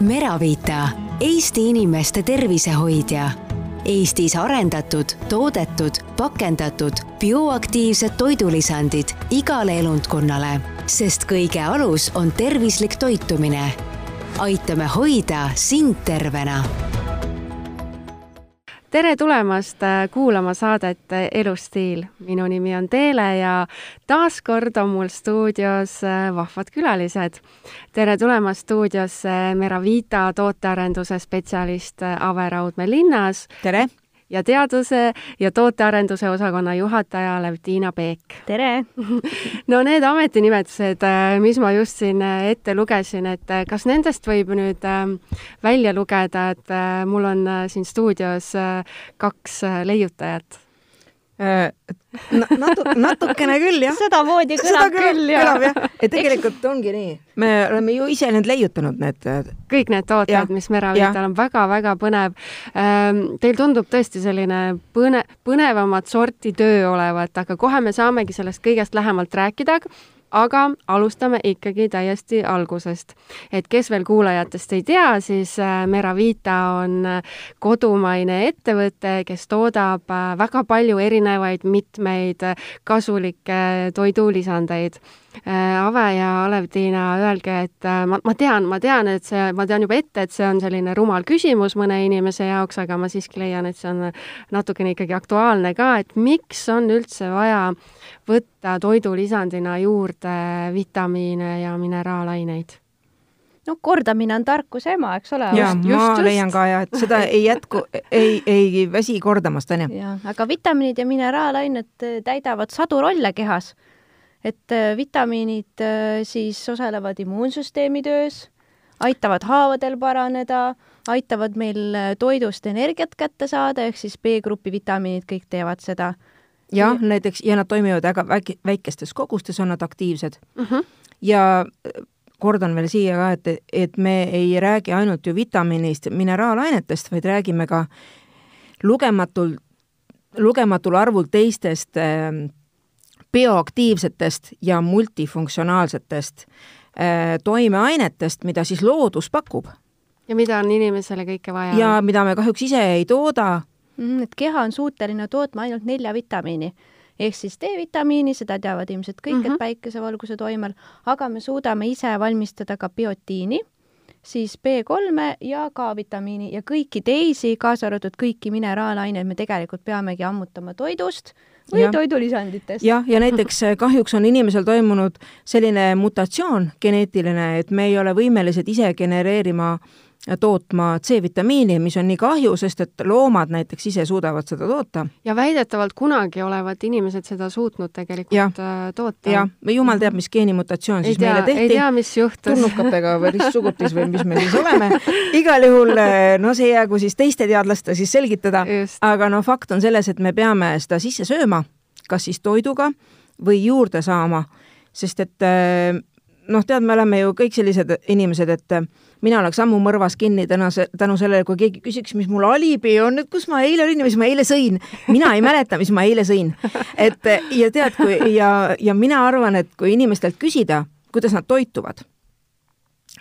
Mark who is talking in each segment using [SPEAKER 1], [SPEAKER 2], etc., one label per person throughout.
[SPEAKER 1] Meravita, Eesti inimeste tervisehoidja. Eestis arendatud, toodetud, pakendatud bioaktiivsed toidulisandid igale elundkonnale, sest kõige alus on tervislik toitumine. aitame hoida sind tervena
[SPEAKER 2] tere tulemast äh, kuulama saadet äh, Elustiil. minu nimi on Teele ja taas kord on mul stuudios äh, vahvad külalised. tere tulemast stuudiosse Meravita tootearenduse spetsialist Ave Raudmäe linnas.
[SPEAKER 3] tere!
[SPEAKER 2] Ja teaduse ja tootearenduse osakonna juhataja Levtiina Peek.
[SPEAKER 4] tere
[SPEAKER 2] no need ametinimetused, äh, mis ma just siin äh, ette lugesin, et äh, kas nendest võib nüüd ähm, välja lugeda, et mul on siin stuudios kaks leiutajat
[SPEAKER 3] natu-, natukene küll, jah.
[SPEAKER 4] sedamoodi kõlab Seda küll,
[SPEAKER 3] jah. et tegelikult ongi nii. me oleme ju ise need leiutanud, need.
[SPEAKER 2] kõik need tooted, mis Meraviital on väga-väga põnev. Ähm, teil tundub tõesti selline põne-, põnevamat sorti töö olevat, aga kohe me saamegi sellest kõigest lähemalt rääkida aga alustame ikkagi täiesti algusest. et kes veel kuulajatest ei tea, siis äh, Meravita on äh, kodumaine ettevõte, kes toodab äh, väga palju erinevaid mitmeid kasulikke toidulisandeid Ave ja Alev-Tiina, öelge, et ma, ma tean, ma tean, et see, ma tean juba ette, et see on selline rumal küsimus mõne inimese jaoks, aga ma siiski leian, et see on natukene ikkagi aktuaalne ka, et miks on üldse vaja võtta toidulisandina juurde vitamiine ja mineraalaineid?
[SPEAKER 4] no kordamine on tarkuse ema, eks ole.
[SPEAKER 3] ja ma just. leian ka ja et seda ei jätku, ei, ei väsi kordamast, onju.
[SPEAKER 4] jah, aga vitamiinid ja mineraalained täidavad sadu rolle kehas. et äh, vitamiinid äh, siis osalevad immuunsüsteemi töös, aitavad haavadel paraneda, aitavad meil toidust energiat kätte saada, ehk siis B-grupi vitamiinid kõik teevad seda
[SPEAKER 3] jah, näiteks ja nad toimivad väga väike, väikestes kogustes, on nad aktiivsed. Mhm. -huh. ja äh, kordan veel siia ka, et, et me ei räägi ainult ju vitamiinist, mineraalainetest, vaid räägime ka lugematul, lugematul arvul teistest äh, bioaktiivsetest ja multifunktsionaalsetest äh, toimeainetest, mida siis loodus pakub.
[SPEAKER 2] ja mida on inimesele kõike vaja.
[SPEAKER 3] ja mida me kahjuks ise ei tooda
[SPEAKER 4] mm,. Et keha on suuteline tootma ainult nelja vitamiini ehk siis D-vitamiini, seda teavad ilmselt kõik mm, -hmm. et mhm. päikesevalguse toimel, aga me suudame ise valmistada ka biotiini, siis B3-e ja K-vitamiini ja kõiki teisi, kaasa arvatud kõiki mineraalaineid, me tegelikult peamegi ammutama toidust või ja. toidulisanditest.
[SPEAKER 3] jah, ja näiteks äh, kahjuks on inimesel toimunud selline mutatsioon geneetiline, et me ei ole võimelised ise genereerima äh, tootma C-vitamiini, mis on nii kahju, sest et loomad näiteks ise suudavad seda toota.
[SPEAKER 2] ja väidetavalt kunagi olevat inimesed seda suutnud tegelikult ja. Äh, toota.
[SPEAKER 3] jah, või jumal teab, mis geenimutatsioon siis tea, meile tehti.
[SPEAKER 2] ei tea, mis juhtus.
[SPEAKER 3] tulnukatega või ristsugutis või mis me siis oleme. igal juhul, äh, no see jäägu siis teiste teadlaste siis selgitada, aga no fakt on selles, et me peame seda sisse sööma, kas siis toiduga või juurde saama, sest et äh, noh, tead, me oleme ju kõik sellised inimesed, et mina oleks ammu mõrvas kinni täna se-, tänu sellele, kui keegi küsiks, mis mul alibi on, et kus ma eile olin ja mis ma eile sõin. mina ei mäleta, mis ma eile sõin. et ja tead, kui ja, ja mina arvan, et kui inimestelt küsida, kuidas nad toituvad,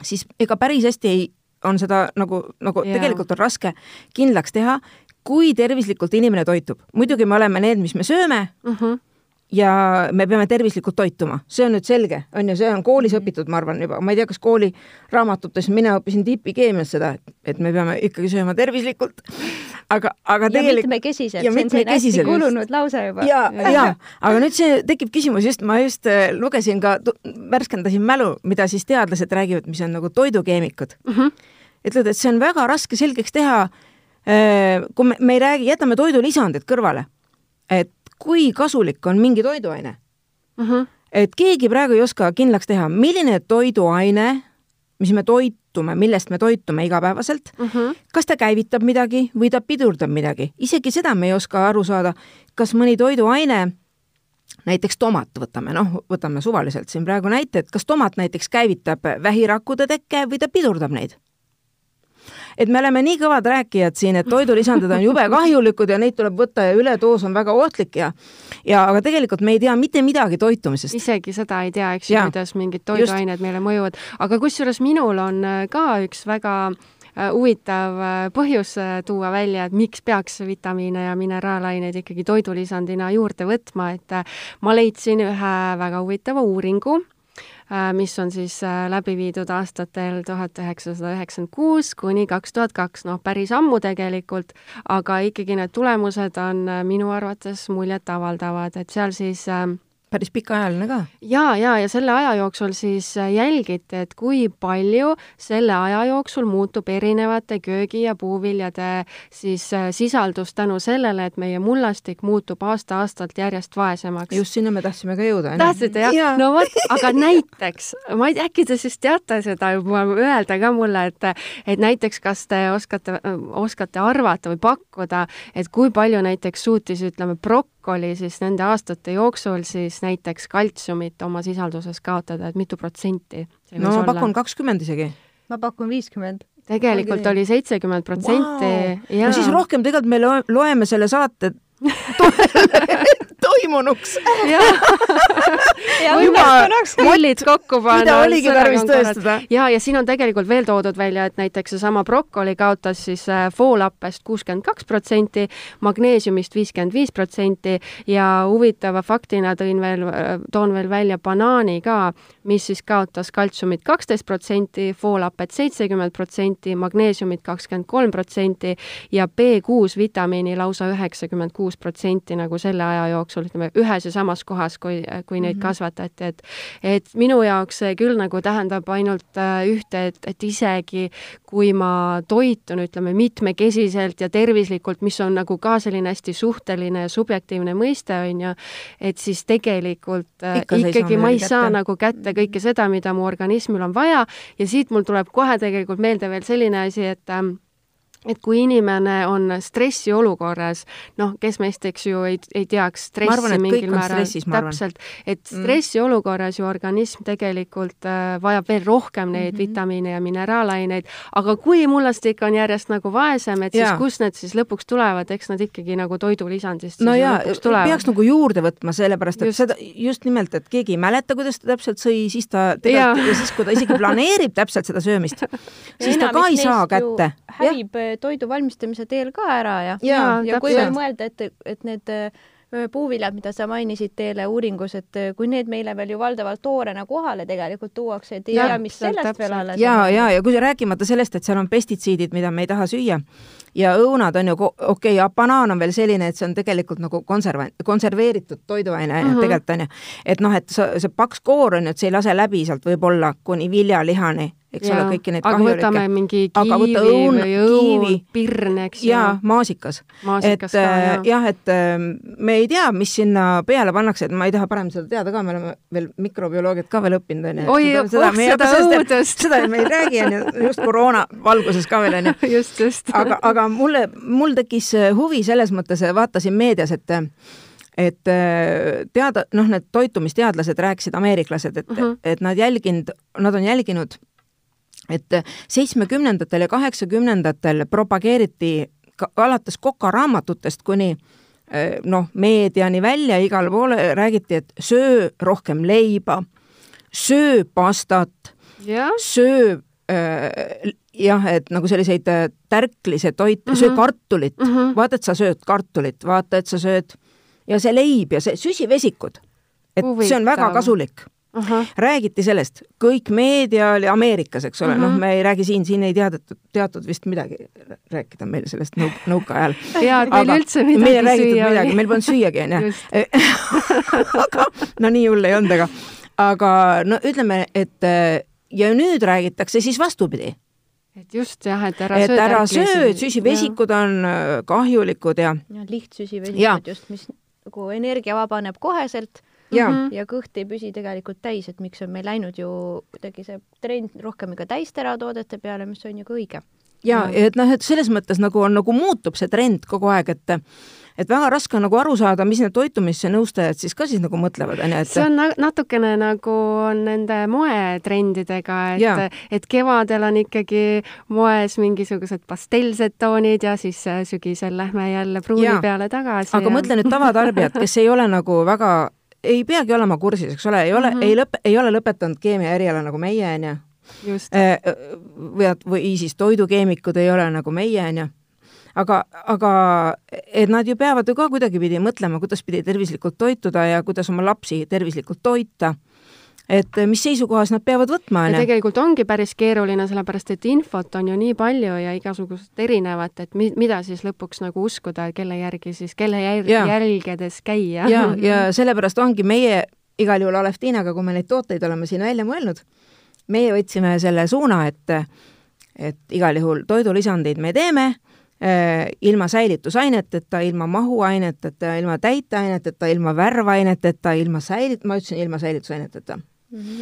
[SPEAKER 3] siis ega päris hästi ei, on seda nagu, nagu yeah. tegelikult on raske kindlaks teha, kui tervislikult inimene toitub. muidugi me oleme need, mis me sööme uh, mhm. -huh ja me peame tervislikult toituma, see on nüüd selge, on ju, see on koolis mhm. õpitud, ma arvan juba, ma ei tea, kas kooliraamatutes, mina õppisin tipikeemias seda, et me peame ikkagi sööma tervislikult. aga, aga tegelikult.
[SPEAKER 4] mitmekesiselt, see on selline hästi kulunud lause juba.
[SPEAKER 3] ja, ja, aga nüüd see tekib küsimus just, ma just äh, lugesin ka, värskendasin mälu, mida siis teadlased räägivad, mis on nagu toidukeemikud mm. -hmm. ütlevad, et see on väga raske selgeks teha, äh, kui me, me ei räägi, jätame toidulisandid kõrvale, et kui kasulik on mingi toiduaine uh. -huh. et keegi praegu ei oska kindlaks teha, milline toiduaine, mis me toitume, millest me toitume igapäevaselt uh, -huh. kas ta käivitab midagi või ta pidurdab midagi, isegi seda me ei oska aru saada, kas mõni toiduaine näiteks tomat võtame, noh, võtame suvaliselt siin praegu näite, et kas tomat näiteks käivitab vähirakkude tekke või ta pidurdab neid et me oleme nii kõvad rääkijad siin, et toidulisandid on jube kahjulikud ja neid tuleb võtta ja üledoos on väga ohtlik ja ja aga tegelikult me ei tea mitte midagi toitumisest.
[SPEAKER 2] isegi seda ei tea, eks ju, kuidas mingid toiduained meile mõjuvad, aga kusjuures minul on äh, ka üks väga äh, huvitav äh, põhjus tuua välja, et miks peaks vitamiine ja mineraalaineid ikkagi toidulisandina juurde võtma, et ma leidsin ühe väga huvitava uuringu mis on siis äh, läbi viidud aastatel tuhat üheksasada üheksakümmend kuus kuni kaks tuhat kaks, noh, päris ammu tegelikult, aga ikkagi need tulemused on äh, minu arvates muljetavaldavad, et seal siis äh,
[SPEAKER 3] päris pikaajaline ka.
[SPEAKER 2] ja, ja, ja selle aja jooksul siis äh, jälgiti, et kui palju selle aja jooksul muutub erinevate köögi- ja puuviljade siis äh, sisaldus tänu sellele, et meie mullastik muutub aasta-aastalt järjest vaesemaks.
[SPEAKER 3] just sinna me tahtsime ka jõuda.
[SPEAKER 2] tahtsite jah ja.? no vot, aga näiteks, ma ei tea, äkki te siis teate seda juba öelda ka mulle, et, et näiteks kas te oskate, oskate arvata või pakkuda, et kui palju näiteks suutis, ütleme, brok oli siis nende aastate jooksul siis näiteks kaltsiumit oma sisalduses kaotada, et mitu protsenti?
[SPEAKER 3] no ma pakun kakskümmend isegi.
[SPEAKER 4] ma pakun viiskümmend
[SPEAKER 2] tegelikult oli seitsekümmend protsenti
[SPEAKER 3] no siis rohkem tegelikult me loeme selle saate toimunuks.
[SPEAKER 2] mullid kokku panna.
[SPEAKER 3] oligi tarvis tõestada.
[SPEAKER 2] ja, ja siin on tegelikult veel toodud välja, et näiteks seesama brokoli kaotas siis äh, foolappest kuuskümmend kaks protsenti, magneesiumist viiskümmend viis protsenti ja huvitava faktina tõin veel, äh, toon veel välja banaani ka, mis siis kaotas kaltsiumit kaksteist protsenti, foolapet seitsekümmend protsenti, magneesiumit kakskümmend kolm protsenti ja B kuus vitamiini lausa üheksakümmend kuus protsenti nagu selle aja jooksul, ütleme, ühes ja samas kohas, kui, kui neid mm -hmm. kasvatati, et et minu jaoks see küll nagu tähendab ainult äh, ühte, et, et isegi kui ma toitun, ütleme, mitmekesiselt ja tervislikult, mis on nagu ka selline hästi suhteline ja subjektiivne mõiste, on ju, et siis tegelikult äh, Ikka ikkagi ma ei kätte. saa nagu kätte kõike seda, mida mu organismil on vaja ja siit mul tuleb kohe tegelikult meelde veel selline asi, et ähm, et kui inimene on stressiolukorras, noh, kes meist, eks ju, ei, ei teaks stressi arvan, mingil määral, täpselt, et mm. stressiolukorras ju organism tegelikult äh, vajab veel rohkem neid mm -hmm. vitamiine ja mineraalaineid, aga kui mullastik on järjest nagu vaesem, et ja. siis kust need siis lõpuks tulevad, eks nad ikkagi nagu toidulisandist
[SPEAKER 3] no jaa, peaks nagu juurde võtma, sellepärast et just. seda, just nimelt, et keegi ei mäleta, kuidas ta täpselt sõi, siis ta tegelikult ja. ja siis, kui ta isegi planeerib täpselt seda söömist, siis ta ka ei saa kätte.
[SPEAKER 4] hävib toidu valmistamise teel ka ära ja, ja, ja, ja kui veel mõelda, et, et need puuviljad, mida sa mainisid teile uuringus, et kui need meile veel ju valdavalt toorena kohale tegelikult tuuakse, et ei tea, mis sellest täpselt. veel alles
[SPEAKER 3] ja, ja, ja kui rääkimata sellest, et seal on pestitsiidid, mida me ei taha süüa ja õunad on ju, okei okay,, banaan on veel selline, et see on tegelikult nagu konserva-, konserveeritud toiduaine mm -hmm. tegelikult on ju. et noh, et see, see paks koor on ju, et see ei lase läbi sealt võib-olla kuni viljalihani eks ja. ole, kõiki neid
[SPEAKER 2] aga kahjulikke. võtame mingi kiivi õun, või õun, pirn, eks
[SPEAKER 3] ju. jaa, maasikas.
[SPEAKER 2] maasikas
[SPEAKER 3] et, äh, jah. et ähm, me ei tea, mis sinna peale pannakse, et ma ei taha parem seda teada ka, me oleme veel mikrobioloogiat ka veel õppinud, onju.
[SPEAKER 2] oi, oh seda õudust.
[SPEAKER 3] seda me ei räägi, onju, just koroona valguses ka veel, onju.
[SPEAKER 2] just, just.
[SPEAKER 3] aga, aga mulle, mul tekkis huvi selles mõttes, vaatasin meedias, et et äh, teada, noh, need toitumisteadlased rääkisid, ameeriklased, et uh, -huh. et nad jälginud, nad on jälginud et seitsmekümnendatel ja kaheksakümnendatel propageeriti alates kokaraamatutest kuni eh, noh, meediani välja, igale poole räägiti, et söö rohkem leiba, söö pastat yeah., söö äh, jah, et nagu selliseid äh, tärklise toite mm, -hmm. söö kartulit mm, -hmm. vaata, et sa sööd kartulit, vaata, et sa sööd ja see leib ja see süsivesikud, et Huvitav. see on väga kasulik Uh -huh. räägiti sellest, kõik meedia oli Ameerikas, eks ole uh, -huh. noh, me ei räägi siin, siin ei teatud, teatud vist midagi rääkida meil sellest nõu-, nõukaajal.
[SPEAKER 2] jaa, et meil üldse midagi meil ei räägitud
[SPEAKER 3] süüa midagi, meil polnud süüagi, onju. aga no nii hull ei olnud, aga, aga no ütleme, et ja nüüd räägitakse siis vastupidi
[SPEAKER 2] et just jah, et ära
[SPEAKER 3] et söö. et ära söö, et süsivesikud ja. on äh, kahjulikud ja.
[SPEAKER 4] ja lihtsüsivesikud just, mis nagu energia vabaneb koheselt
[SPEAKER 3] ja, mm -hmm.
[SPEAKER 4] ja kõht ei püsi tegelikult täis, et miks on meil läinud ju kuidagi see trend rohkem ikka täisteratoodete peale, mis on ju ka õige
[SPEAKER 3] ja et noh, et selles mõttes nagu on, nagu muutub see trend kogu aeg, et et väga raske on nagu aru saada, mis need toitumisnõustajad siis ka siis nagu mõtlevad, onju, et
[SPEAKER 2] see on natukene nagu on nende moetrendidega, et, et kevadel on ikkagi moes mingisugused pastellsed toonid ja siis äh, sügisel lähme jälle pruuni ja. peale tagasi.
[SPEAKER 3] aga ja... mõtle nüüd tavatarbijat, kes ei ole nagu väga, ei peagi olema kursis, eks ole, ei ole mm, -hmm. ei lõpe, ei ole lõpetanud keemia eriala nagu meie, onju. Äh, või, või siis toidukeemikud ei ole nagu meie, onju aga, aga et nad ju peavad ju ka kuidagipidi mõtlema, kuidas pidi tervislikult toituda ja kuidas oma lapsi tervislikult toita et mis seisukohas nad peavad võtma,
[SPEAKER 2] on ju. tegelikult ongi päris keeruline, sellepärast et infot on ju nii palju ja igasugust erinevat, et mi-, mida siis lõpuks nagu uskuda, kelle järgi siis, kelle järg, jälgedes käia.
[SPEAKER 3] ja, ja sellepärast ongi meie igal juhul Aleftiinaga, kui me neid tooteid oleme siin välja mõelnud, meie võtsime selle suuna, et et igal juhul toidulisandeid me teeme Äh, ilma säilitusaineteta, ilma mahuaineteta, ilma täiteaineteta, ilma värvaineteta, ilma säilit-, ma ütlesin ilma säilitusaineteta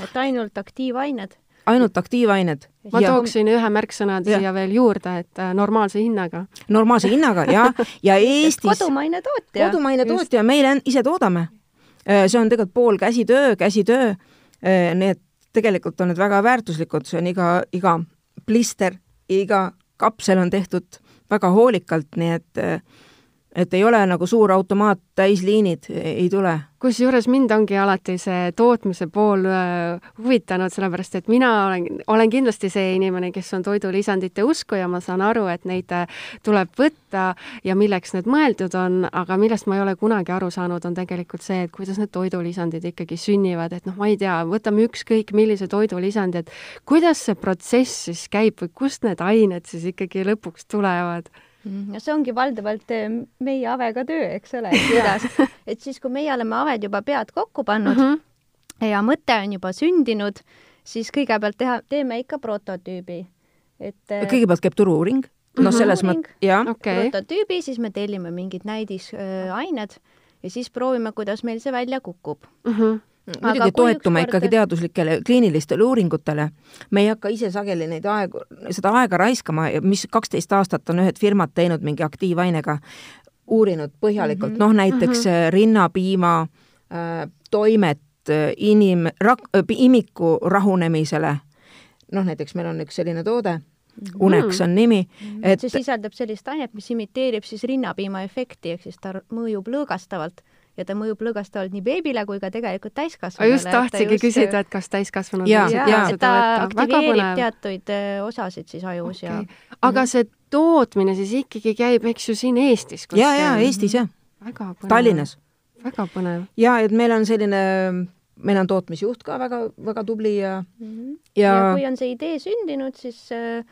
[SPEAKER 4] et ainult aktiivained?
[SPEAKER 3] ainult aktiivained.
[SPEAKER 2] ma ja, tooksin ühe märksõna siia veel juurde, et äh, normaalse hinnaga.
[SPEAKER 3] normaalse hinnaga ja, ja Eestis
[SPEAKER 4] kodumaine tootja.
[SPEAKER 3] kodumaine tootja, meil ise toodame. Äh, see on tegelikult pool käsitöö, käsitöö. Need tegelikult on need väga väärtuslikud, see on iga, iga plister, iga kapsel on tehtud väga hoolikalt, nii et et ei ole nagu suur automaat, täisliinid ei tule.
[SPEAKER 2] Kusjuures mind ongi alati see tootmise pool äh, huvitanud, sellepärast et mina olen, olen kindlasti see inimene, kes on toidulisandite usku ja ma saan aru, et neid äh, tuleb võtta ja milleks need mõeldud on, aga millest ma ei ole kunagi aru saanud, on tegelikult see, et kuidas need toidulisandid ikkagi sünnivad, et noh, ma ei tea, võtame ükskõik millise toidulisandi, et kuidas see protsess siis käib või kust need ained siis ikkagi lõpuks tulevad
[SPEAKER 4] no see ongi valdavalt eh, meie Avega töö, eks ole, et kuidas, et siis, kui meie oleme Aved juba pead kokku pannud mm -hmm. ja mõte on juba sündinud, siis kõigepealt teha, teeme ikka prototüübi,
[SPEAKER 3] et eh, kõigepealt käib turu-uuring, noh, mhm. selles mõttes, jah.
[SPEAKER 4] Okay. prototüübi, siis me tellime mingid näidisained äh, ja siis proovime, kuidas meil see välja kukub mm.
[SPEAKER 3] -hmm muidugi toetume kord... ikkagi teaduslikele kliinilistele uuringutele. me ei hakka ise sageli neid aegu, seda aega raiskama, mis kaksteist aastat on ühed firmad teinud mingi aktiivainega, uurinud põhjalikult mm, -hmm. noh näiteks mm -hmm. rinnapiima äh, toimet äh, inim-, rak-, äh, imiku rahunemisele, noh näiteks meil on üks selline toode, Unex on nimi
[SPEAKER 4] mm. et see sisaldab sellist ainet, mis imiteerib siis rinnapiima efekti, ehk siis ta mõjub lõõgastavalt ja ta mõjub lõõgastavalt nii beebile kui ka tegelikult täiskasvanule.
[SPEAKER 2] just tahtsingi just... küsida, et kas täiskasvanud
[SPEAKER 4] ja, ja, ja, ta aktiveerib teatuid äh, osasid siis ajus okay.
[SPEAKER 2] ja aga see tootmine siis ikkagi käib, eks ju, siin Eestis?
[SPEAKER 3] ja, ja Eestis jah. Tallinnas.
[SPEAKER 2] väga põnev.
[SPEAKER 3] ja et meil on selline meil on tootmisjuht ka väga, väga tubli ja mm,
[SPEAKER 4] -hmm. ja, ja kui on see idee sündinud, siis äh,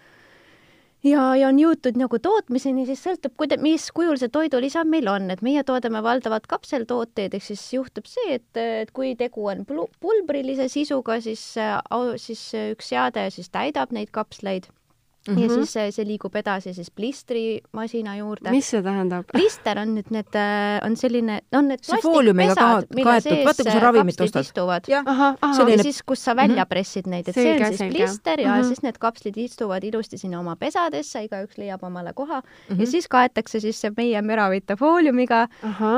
[SPEAKER 4] ja, ja on jõutud nagu tootmiseni, siis sõltub, kuida-, mis kujul see toidulisa meil on, et meie toodame valdavalt kapseltooteid, ehk siis juhtub see, et, et kui tegu on pulbrilise sisuga, siis, siis üks seade siis täidab neid kapsleid Mm -hmm. ja mhm. siis see, see liigub edasi siis plistrimasina juurde.
[SPEAKER 2] mis see tähendab?
[SPEAKER 4] plister on nüüd need, äh, on selline, on need
[SPEAKER 3] plastikpesad, mille sees vaata, kui sa ravimit ostad.
[SPEAKER 4] istuvad. ja selline... siis, kus sa välja mm -hmm. pressid neid, et selge, see on siis selge. plister ja mm -hmm. siis need kapslid istuvad ilusti sinna oma pesadesse, igaüks leiab omale koha mm -hmm. ja siis kaetakse siis see meie Meravita fooliumiga,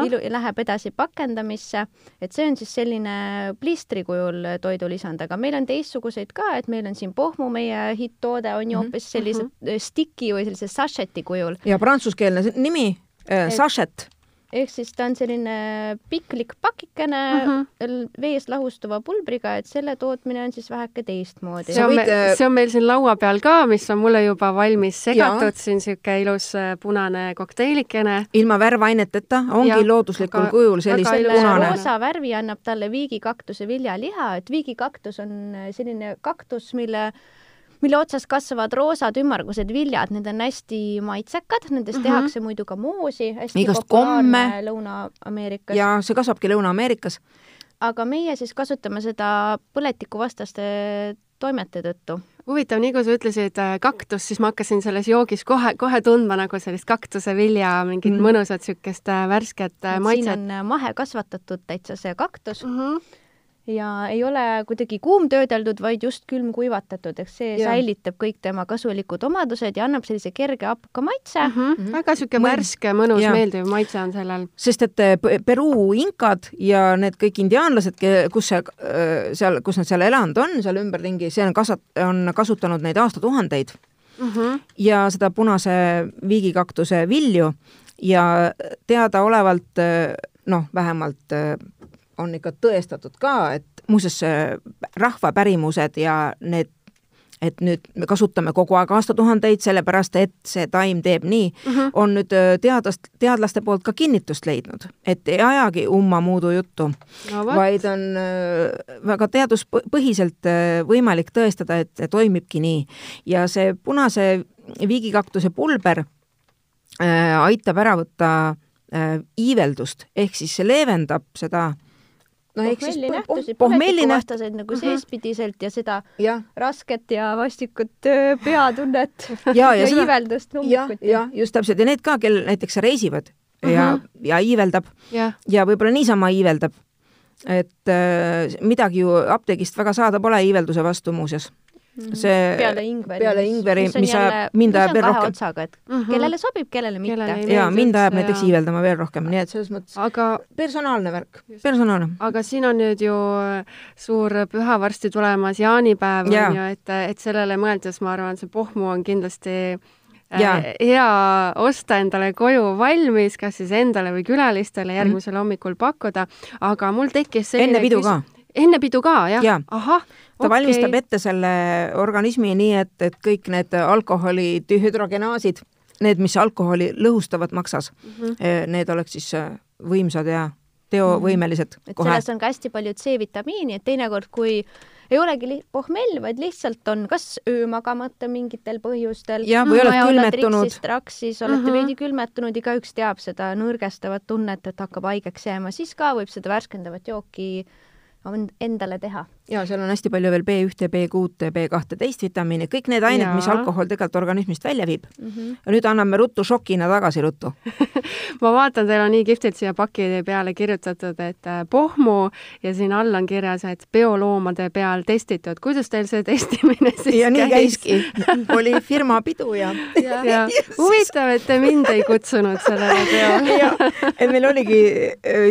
[SPEAKER 4] ilu-, läheb edasi pakendamisse, et see on siis selline plistri kujul toidulisand, aga meil on teistsuguseid ka, et meil on siin pohmu, meie hitt-toode on ju mhm. hoopis sellise uh -huh. stiki või sellise sacheti kujul.
[SPEAKER 3] ja prantsuskeelne nimi äh,, sachet
[SPEAKER 4] ehk siis ta on selline piklik pakikene uh -huh. vees lahustuva pulbriga, et selle tootmine on siis väheke teistmoodi.
[SPEAKER 2] see on, me, see on meil siin laua peal ka, mis on mulle juba valmis segatud, siin niisugune ilus äh, punane kokteilikene.
[SPEAKER 3] ilma värvaineteta, ongi ja, looduslikul aga, kujul sellist punane.
[SPEAKER 4] roosa värvi annab talle viigikaktuse viljaliha, et viigikaktus on äh, selline kaktus, mille mille otsas kasvavad roosad ümmargused viljad, need on hästi maitsekad, nendest mm -hmm. tehakse muidu ka moosi, hästi
[SPEAKER 3] igast komme
[SPEAKER 4] Lõuna-Ameerikas.
[SPEAKER 3] ja see kasvabki Lõuna-Ameerikas.
[SPEAKER 4] aga meie siis kasutame seda põletikuvastaste toimete tõttu
[SPEAKER 2] huvitav, nii kui sa ütlesid äh, kaktus, siis ma hakkasin selles joogis kohe, kohe tundma nagu sellist kaktusevilja, mingit mm. mõnusat niisugust äh, värsket äh, maitset.
[SPEAKER 4] siin on mahekasvatatud täitsa see kaktus mm. -hmm ja ei ole kuidagi kuumtöödeldud, vaid just külmkuivatatud, eks see ja. säilitab kõik tema kasulikud omadused ja annab sellise kerge hapuka maitse mm.
[SPEAKER 2] -hmm. väga niisugune värske, mõnus, meeldiv maitse on sellel.
[SPEAKER 3] sest et eh, Peruu inkad ja need kõik indiaanlased, kus see, äh, seal, kus nad seal elanud on, seal ümberringi, see on kasvat-, on kasutanud neid aastatuhandeid mm. -hmm. ja seda punase viigikaktuse vilju ja teadaolevalt äh, noh, vähemalt äh, on ikka tõestatud ka, et muuseas rahvapärimused ja need et nüüd me kasutame kogu aeg aastatuhandeid, sellepärast et see taim teeb nii mhm. -huh. on nüüd teadlast, teadlaste poolt ka kinnitust leidnud, et ei ajagi umma muudu juttu no,, vaid on väga teaduspõhiselt võimalik tõestada, et see toimibki nii. ja see punase viigikaktuse pulber äh, aitab ära võtta äh, iiveldust, ehk siis see leevendab seda
[SPEAKER 4] no ehk siis nähtusi, põletikuvastaseid nagu mhm. seespidiselt ja seda ja. rasket ja vastikut peatunnet ja, ja, ja seda, iiveldust nummikuti.
[SPEAKER 3] jah, just täpselt ja need ka, kel näiteks reisivad uh -huh. ja, mhm. ja iiveldab ja, ja võib-olla niisama iiveldab. et äh, midagi ju apteegist väga saada pole iivelduse vastu muuseas.
[SPEAKER 4] See peale Ingveri,
[SPEAKER 3] peale Ingveri, mis, mis ajab, mind ajab veel rohkem.
[SPEAKER 4] otsaga, et mm -hmm. kellele sobib, kellele mitte.
[SPEAKER 3] ja mind ajab näiteks iiveldama veel rohkem, nii et selles mõttes
[SPEAKER 2] aga
[SPEAKER 3] personaalne värk, personaalne.
[SPEAKER 2] aga siin on nüüd ju suur püha varsti tulemas, jaanipäev ja. on ju, et, et sellele mõeldes ma arvan, see pohmu on kindlasti äh, ja. hea osta endale koju valmis, kas siis endale või külalistele järgmisel mm. hommikul pakkuda, aga mul tekkis
[SPEAKER 3] enne pidu ka
[SPEAKER 2] enne pidu ka, jah
[SPEAKER 3] ja.? ahah, ta okay. valmistab ette selle organismi nii, et, et kõik need alkoholi dihüdrogenaasid, need, mis alkoholi lõhustavad maksas mm, -hmm. need oleks siis äh, võimsad ja teovõimelised
[SPEAKER 4] mm. -hmm. et selles on ka hästi palju C-vitamiini, et teinekord, kui ei olegi pohmell, vaid lihtsalt on kas öö magamata mingitel põhjustel.
[SPEAKER 3] jah, või oled külmetunud.
[SPEAKER 4] traksis, olete mm -hmm. veidi külmetunud, igaüks teab seda nõrgestavat tunnet, et hakkab haigeks jääma, siis ka võib seda värskendavat jooki endale teha
[SPEAKER 3] ja seal on hästi palju veel B1, B6, B12 vitamiini, kõik need ained, mis alkohol tegelikult organismist välja viib mm. -hmm. ja nüüd anname ruttu šokina tagasi ruttu
[SPEAKER 2] ma vaatan, teil on nii kihvtilt siia paki peale kirjutatud, et äh, pohmu ja siin all on kirjas, et bioloomade peal testitud. kuidas teil see testimine siis
[SPEAKER 3] ja nii käis? käiski oli firma pidu ja,
[SPEAKER 2] ja, ja. huvitav, et te mind ei kutsunud sellele peole
[SPEAKER 3] et meil oligi,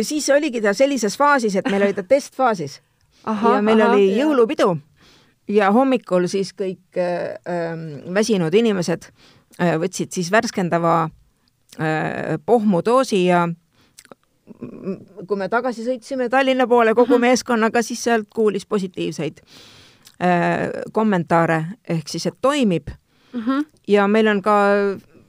[SPEAKER 3] siis oligi ta sellises faasis, et meil oli ta testfaasis ja meil aha, oli jõulupidu ja hommikul siis kõik äh, ähm, väsinud inimesed äh, võtsid siis värskendava äh, pohmudoosi ja kui me tagasi sõitsime Tallinna poole kogu meeskonnaga, siis sealt kuulis positiivseid äh, kommentaare, ehk siis, et toimib mm. -hmm. ja meil on ka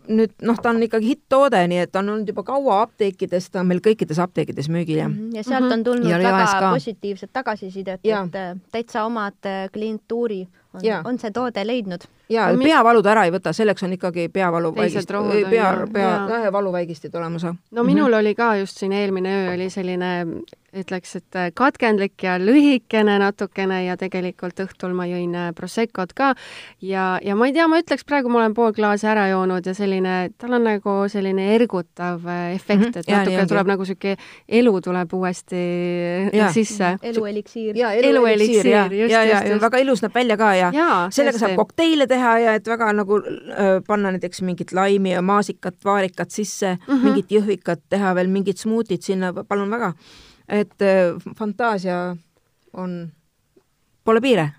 [SPEAKER 3] nüüd noh, ta on ikkagi hitt-toode, nii et ta on olnud juba kaua apteekides, ta on meil kõikides apteekides müügil ja.
[SPEAKER 4] -hmm. ja sealt on tulnud ja väga positiivset tagasisidet, et äh, täitsa omad äh, klientuuri on, on see toode leidnud.
[SPEAKER 3] Ja no, peavalu ta ära ei võta, selleks on ikkagi peavaluvaigist, pea, pea, valuvaigistid olemas.
[SPEAKER 2] no minul mm -hmm. oli ka just siin eelmine öö oli selline ütleks, et äh, katkendlik ja lühikene natukene ja tegelikult õhtul ma jõin äh, Proseccot ka ja, ja ma ei tea, ma ütleks praegu ma olen pool klaasi ära joonud ja selline, tal on nagu selline ergutav äh, efekt mm, -hmm. et natuke ja, tuleb ja. nagu niisugune elu tuleb uuesti ja. sisse.
[SPEAKER 4] elueliksiir.
[SPEAKER 3] jaa, elueliksiir, ja, ja, ja väga ilus näeb välja ka ja, ja sellega saab kokteile teha ja et väga nagu äh, panna näiteks mingit laimi ja maasikat, vaarikat sisse mm, -hmm. mingit jõhvikat, teha veel mingit smuutit sinna, palun väga. Et äh, fantaasia on, pole piire.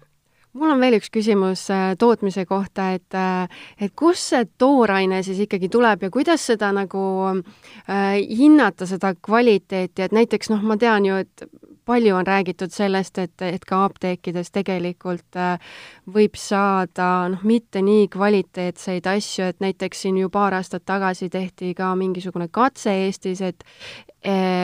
[SPEAKER 2] Mul on veel üks küsimus äh, tootmise kohta, et, äh, et kust see tooraine siis ikkagi tuleb ja kuidas seda nagu äh, hinnata, seda kvaliteeti, et näiteks noh, ma tean ju, et palju on räägitud sellest, et, et ka apteekides tegelikult äh, võib saada noh, mitte nii kvaliteetseid asju, et näiteks siin ju paar aastat tagasi tehti ka mingisugune katse Eestis, et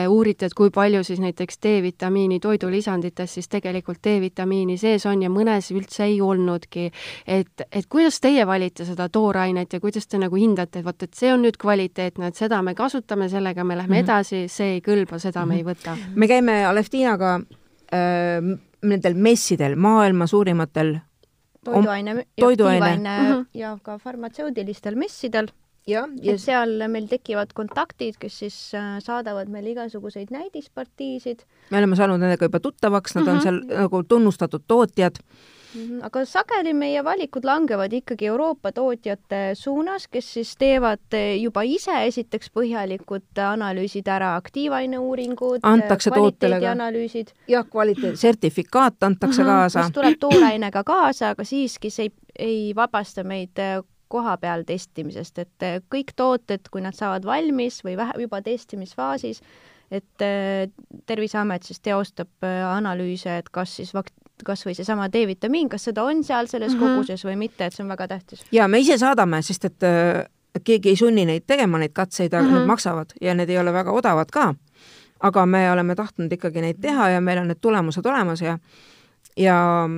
[SPEAKER 2] uuriti, et kui palju siis näiteks D-vitamiini toidulisandites siis tegelikult D-vitamiini sees on ja mõnes üldse ei olnudki. et, et kuidas teie valite seda toorainet ja kuidas te nagu hindate, et vot, et see on nüüd kvaliteetne, et seda me kasutame, sellega me lähme mm -hmm. edasi, see ei kõlba, seda mm -hmm. me ei võta.
[SPEAKER 3] me käime Aleftina Hiinaga äh, nendel messidel, maailma suurimatel
[SPEAKER 4] toiduaine, toiduaine. Ja ka farmatseudilistel messidel ja, ja et seal meil tekivad kontaktid, kes siis äh, saadavad meile igasuguseid näidispartiisid.
[SPEAKER 3] me oleme saanud nendega juba tuttavaks, nad mm -hmm. on mhm. seal nagu tunnustatud tootjad
[SPEAKER 4] mm. -hmm. aga sageli meie valikud langevad ikkagi Euroopa tootjate suunas, kes siis teevad juba ise esiteks põhjalikud analüüsid ära, aktiivaineuuringud, kvaliteedianalüüsid.
[SPEAKER 3] jah, kvaliteet, sertifikaat antakse mm -hmm, kaasa.
[SPEAKER 4] mis tuleb toorainega kaasa, aga siiski see ei, ei vabasta meid koha peal testimisest, et äh, kõik tooted, kui nad saavad valmis või vähe, juba testimisfaasis, et äh, Terviseamet siis teostab äh, analüüse, et kas siis vak-, kas või seesama D-vitamiin, kas seda on seal selles mm -hmm. koguses või mitte, et see on väga tähtis.
[SPEAKER 3] ja me ise saadame, sest et keegi ei sunni neid tegema, neid katseid, aga mm -hmm. need maksavad ja need ei ole väga odavad ka. aga me oleme tahtnud ikkagi neid teha ja meil on need tulemused olemas ja, ja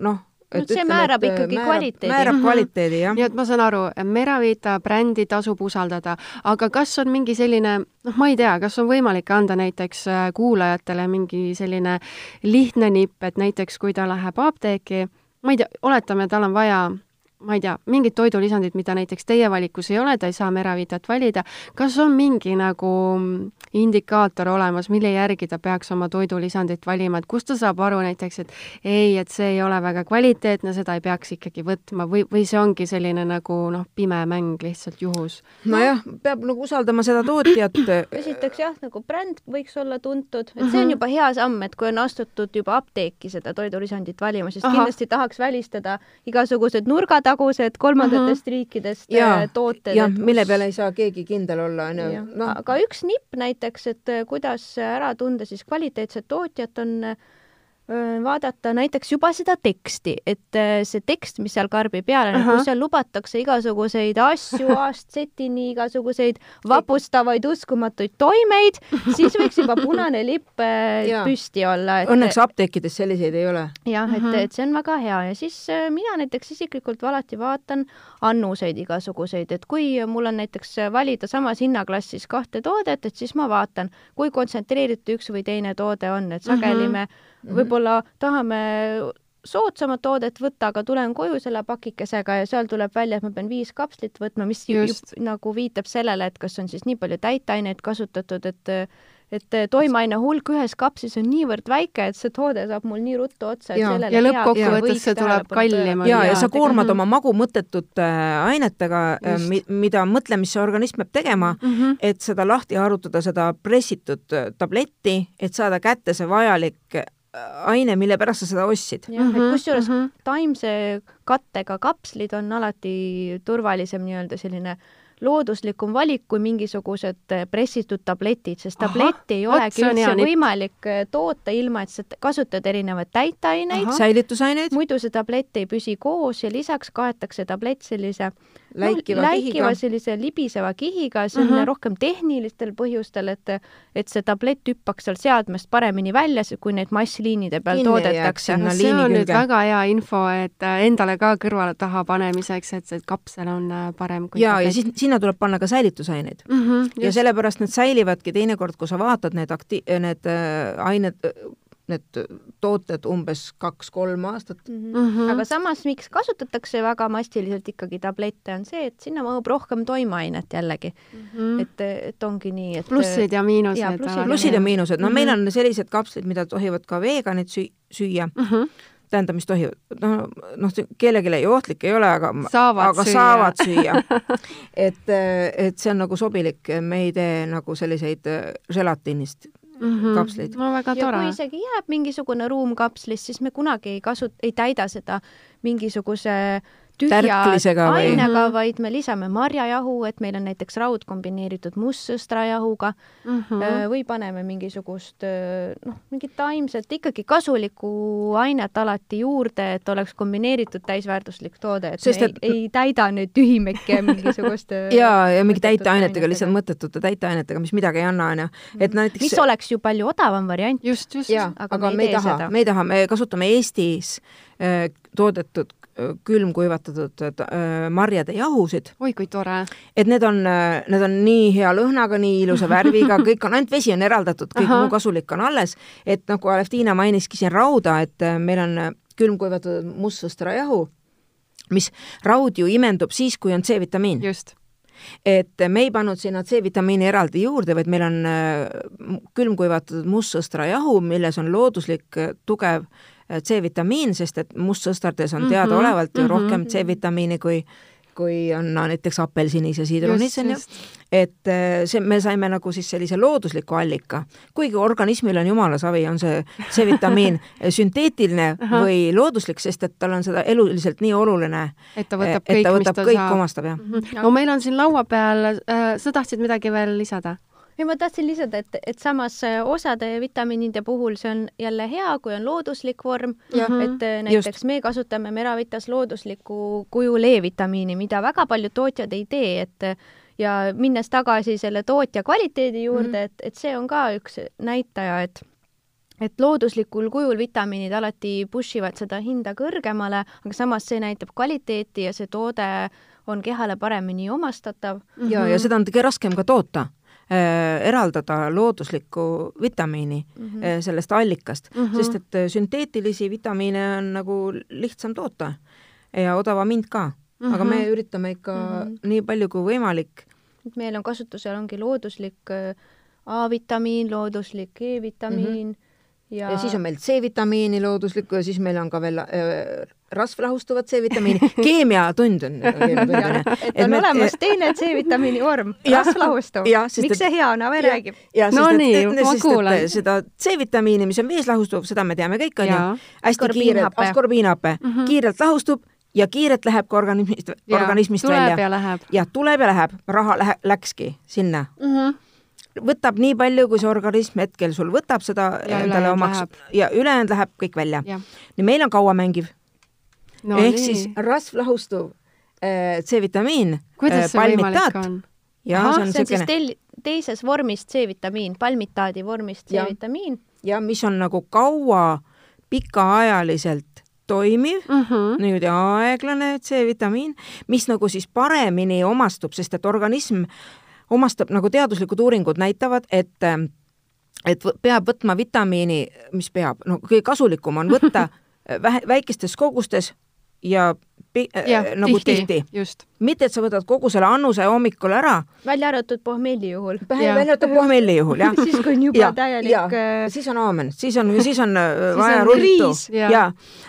[SPEAKER 3] noh
[SPEAKER 4] et see ütleme, määrab ikkagi määrab, kvaliteedi.
[SPEAKER 3] määrab mhm. kvaliteedi, jah.
[SPEAKER 2] nii et ma saan aru, Meravita brändi tasub usaldada, aga kas on mingi selline, noh, ma ei tea, kas on võimalik anda näiteks äh, kuulajatele mingi selline lihtne nipp, et näiteks kui ta läheb apteeki, ma ei tea, oletame, tal on vaja ma ei tea, mingit toidulisandit, mida näiteks teie valikus ei ole, ta ei saa Meravitat valida, kas on mingi nagu indikaator olemas, mille järgi ta peaks oma toidulisandit valima, et kust ta saab aru näiteks, et ei, et see ei ole väga kvaliteetne, seda ei peaks ikkagi võtma või, või see ongi selline nagu noh, pime mäng lihtsalt juhus?
[SPEAKER 3] nojah, peab nagu usaldama seda tootjat.
[SPEAKER 4] esiteks jah, nagu bränd võiks olla tuntud, et see on juba hea samm, et kui on astutud juba apteeki seda toidulisandit valima, siis Aha. kindlasti tahaks välistada igasugused nurgatagused kolmandatest -huh. riikidest
[SPEAKER 3] ja, tooted. jah, mille peale ei saa keegi kindel olla, on ju.
[SPEAKER 4] Noh. aga üks nipp näiteks näiteks, et äh, kuidas ära tunda siis kvaliteetset tootjat, on vaadata näiteks juba seda teksti, et äh, see tekst, mis seal karbi peal on, kus seal lubatakse igasuguseid asju aastsetini, igasuguseid vapustavaid uskumatuid toimeid, siis võiks juba punane lipp püsti olla
[SPEAKER 3] et.... Õnneks apteekides selliseid ei ole.
[SPEAKER 4] jah, et, et see on väga hea. Ja siis mina näiteks isiklikult alati vaatan annuseid igasuguseid, et kui mul on näiteks valida samas hinnaklassis kahte toodet, et siis ma vaatan, kui kontsentreeritud üks või teine toode on, et sageli me mhm. Võib-olla tahame soodsamat toodet võtta, aga tulen koju selle pakikesega ja seal tuleb välja, et ma pean viis kapslit võtma, mis just. nagu viitab sellele, et kas on siis nii palju täiteaineid kasutatud, et et toimeaine hulk ühes kapsis on niivõrd väike, et see toode saab mul nii ruttu otsa,
[SPEAKER 2] ja, ja lõppkokkuvõttes see tuleb kallim.
[SPEAKER 3] ja, ja sa koormad oma magu mõttetute äh, ainetega, äh, mida mõtlemise organism peab tegema mm, -hmm. et seda lahti harutada, seda pressitud äh, tabletti, et saada kätte see vajalik aine, mille pärast sa seda ostsid.
[SPEAKER 4] jah mm -hmm., et kusjuures mm -hmm. taimse kattega kapslid on alati turvalisem nii-öelda selline äh, looduslikum valik kui mingisugused eh, pressitud tabletid, sest tabletti ei olegi üldse võimalik eh, toota ilma, et sa kasutad erinevaid täiteaineid,
[SPEAKER 3] säilitusaineid,
[SPEAKER 4] muidu see tablett ei püsi koos ja lisaks kaetakse tablett sellise
[SPEAKER 3] läikiva, no,
[SPEAKER 4] läikiva sellise libiseva kihiga, see on uh. -huh. rohkem tehnilistel põhjustel, et et see tablett hüppaks seal seadmest paremini välja, kui neid massliinide peal Kinni toodetakse.
[SPEAKER 2] No, see on nüüd väga hea info, et äh, endale ka kõrvale taha panemiseks, et see kapsel on äh, parem
[SPEAKER 3] kui ja, ja siis sinna tuleb panna ka säilitusaineid mm. -hmm, ja sellepärast need säilivadki teinekord, kui sa vaatad need akti-, need äh, ained need tooted umbes kaks-kolm aastat mm.
[SPEAKER 4] -hmm. aga samas, miks kasutatakse väga massiliselt ikkagi tablette, on see, et sinna mahub rohkem toimeainet jällegi mm. -hmm. et, et ongi nii, et
[SPEAKER 2] plussid ja miinused.
[SPEAKER 3] plussid, plussid ja miinused, no mm -hmm. meil on sellised kapslid, mida tohivad ka veganid süü-, süüa mm. -hmm tähendab, mis tohivad, noh, noh, kellelegi ei ohtlik ei ole, aga
[SPEAKER 2] saavad
[SPEAKER 3] aga
[SPEAKER 2] süüa.
[SPEAKER 3] saavad süüa et, et see on nagu sobilik, me ei tee nagu selliseid želatiinist mm -hmm. kapslid.
[SPEAKER 2] no väga tore.
[SPEAKER 4] ja kui isegi jääb mingisugune ruum kapslis, siis me kunagi ei kasut-, ei täida seda mingisuguse tühja ainega, mhm. vaid me lisame marjajahu, et meil on näiteks raud kombineeritud mustsõstrajahuga mm -hmm. või paneme mingisugust noh, mingit taimset, ikkagi kasulikku ainet alati juurde, et oleks kombineeritud täisväärtuslik toode, et Sest, me et... ei, ei täida nüüd tühimekke mingisugust
[SPEAKER 3] ja, ja mingi täiteainetega, lihtsalt mõttetute täiteainetega, mis midagi ei anna, onju. et näiteks
[SPEAKER 4] mis oleks ju palju odavam variant.
[SPEAKER 2] just, just.
[SPEAKER 3] aga, aga me ei taha, me ei taha, me kasutame Eestis toodetud külmkuivatatud äh, marjade jahusid.
[SPEAKER 2] oi kui tore!
[SPEAKER 3] et need on, äh, need on nii hea lõhnaga, nii ilusa värviga, kõik on, ainult vesi on eraldatud, kõik Aha. muu kasulik on alles. et nagu Aleftiina mainiski siin rauda, et äh, meil on külmkuivatatud mustsõstrajahu, mis raud ju imendub siis, kui on C-vitamiin.
[SPEAKER 2] just
[SPEAKER 3] et me ei pannud sinna C-vitamiini eraldi juurde, vaid meil on äh, külmkuivatatud mustsõstrajahu, milles on looduslik äh, tugev C-vitamiin, sest et mustsõstardes on mhm, teadaolevalt mm -hmm, ju rohkem mm -hmm. C-vitamiini kui kui on no, näiteks apelsinis ja siidrunis, on ju. et äh, see, me saime nagu siis sellise loodusliku allika, kuigi organismil on jumala savi, on see C-vitamiin sünteetiline või looduslik, sest et tal on seda eluliselt nii oluline,
[SPEAKER 2] et ta võtab kõik,
[SPEAKER 3] ta võtab kõik omastab, jah mm.
[SPEAKER 2] -hmm. no meil on siin laua peal äh,, sa tahtsid midagi veel lisada?
[SPEAKER 4] Ei, ma tahtsin lisada, et, et samas äh, osade vitamiinide puhul see on jälle hea, kui on looduslik vorm, et äh, näiteks Just. me kasutame Meravitas looduslikku kujul E-vitamiini, mida väga paljud tootjad ei tee, et ja minnes tagasi selle tootja kvaliteedi juurde mm, -hmm. et, et see on ka üks näitaja, et et looduslikul kujul vitamiinid alati push ivad seda hinda kõrgemale, aga samas see näitab kvaliteeti ja see toode on kehale paremini omastatav.
[SPEAKER 3] ja mm, -hmm. ja seda on kõige raskem ka toota eraldada looduslikku vitamiini mm -hmm. sellest allikast mm, -hmm. sest et äh, sünteetilisi vitamiine on nagu lihtsam toota ja odavam hind ka mm. -hmm. aga me mhm. üritame ikka mm -hmm. nii palju kui võimalik.
[SPEAKER 4] et meil on kasutusel ongi looduslik A-vitamiin, looduslik E-vitamiin mm. -hmm
[SPEAKER 3] ja... ja siis on meil C-vitamiini looduslikku ja siis meil on ka veel äh, rasvlahustuvat C-vitamiini. keemiatund on.
[SPEAKER 4] et on me, olemas teine C-vitamiini vorm, rasvlahustuv. miks see hea on, Ave räägib.
[SPEAKER 2] no et, nii, ma kuulan.
[SPEAKER 3] seda C-vitamiini, mis on vees lahustuv, seda me teame kõik, onju. hästi kiirelt, askorbiinhape mm, -hmm. kiirelt lahustub ja kiirelt läheb ka organismist, organismist
[SPEAKER 2] tuleb
[SPEAKER 3] välja. jah, tuleb ja läheb, raha lähe, läkski sinna mm. -hmm võtab nii palju, kui see organism hetkel sul võtab seda ja endale omaks läheb. ja ülejäänud läheb kõik välja. nii meil on kauamängiv no,. ehk nii. siis rasvlahustuv äh, C-vitamiin.
[SPEAKER 2] kuidas äh, see võimalik on?
[SPEAKER 4] Ahah, see on, see on siis teil, teises vormis C-vitamiin, palmitaadi vormis C-vitamiin.
[SPEAKER 3] ja mis on nagu kaua, pikaajaliselt toimiv mm, -hmm. niimoodi aeglane C-vitamiin, mis nagu siis paremini omastub, sest et organism omastab, nagu teaduslikud uuringud näitavad, et et peab võtma vitamiini, mis peab, no kõige kasulikum on võtta vähe, väikestes kogustes ja
[SPEAKER 2] Äh, ja,
[SPEAKER 3] nagu tihti, tihti.. mitte, et sa võtad kogu selle annuse hommikul ära.
[SPEAKER 4] välja arvatud pohmelli juhul.
[SPEAKER 3] välja arvatud pohmelli juhul, jah
[SPEAKER 4] siis, kui on juba ja, täielik.
[SPEAKER 3] Äh, siis on aamen, siis on, siis on äh, vaja ruttu. ja,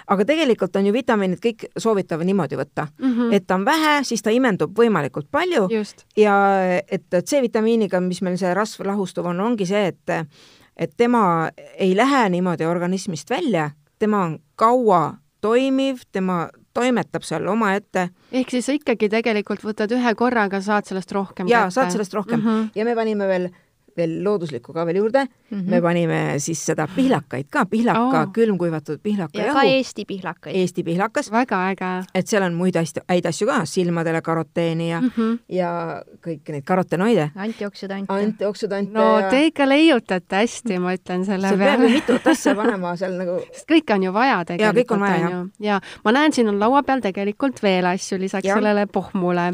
[SPEAKER 3] aga tegelikult on ju vitamiinid kõik soovitavad niimoodi võtta mm, -hmm. et ta on vähe, siis ta imendub võimalikult palju Just. ja et C-vitamiiniga, mis meil see rasv lahustuv on, ongi see, et et tema ei lähe niimoodi organismist välja, tema on kaua toimiv, tema toimetab seal omaette.
[SPEAKER 2] ehk siis sa ikkagi tegelikult võtad ühe korraga, saad sellest rohkem
[SPEAKER 3] jaa, saad sellest rohkem mm. -hmm. ja me panime veel veel looduslikku ka veel juurde mm. -hmm. me panime siis seda pihlakaid ka, pihlaka oh., külmkuivatud pihlaka
[SPEAKER 4] ja
[SPEAKER 3] jahu.
[SPEAKER 4] ka Eesti pihlakaid.
[SPEAKER 3] Eesti pihlakas.
[SPEAKER 2] väga äge.
[SPEAKER 3] et seal on muid hästi, häid asju ka, silmadele karoteeni ja mm, -hmm. ja kõiki neid karotenoide.
[SPEAKER 4] antioksüdante.
[SPEAKER 3] antioksüdante.
[SPEAKER 2] no ja... te ikka leiutate hästi, ma ütlen selle
[SPEAKER 3] peale. sa pead ju mitut asja panema seal nagu.
[SPEAKER 2] sest kõike on ju vaja tegelikult.
[SPEAKER 3] ja kõik on jah.
[SPEAKER 2] ja ma näen, siin on laua peal tegelikult veel asju lisaks ja. sellele pohmule.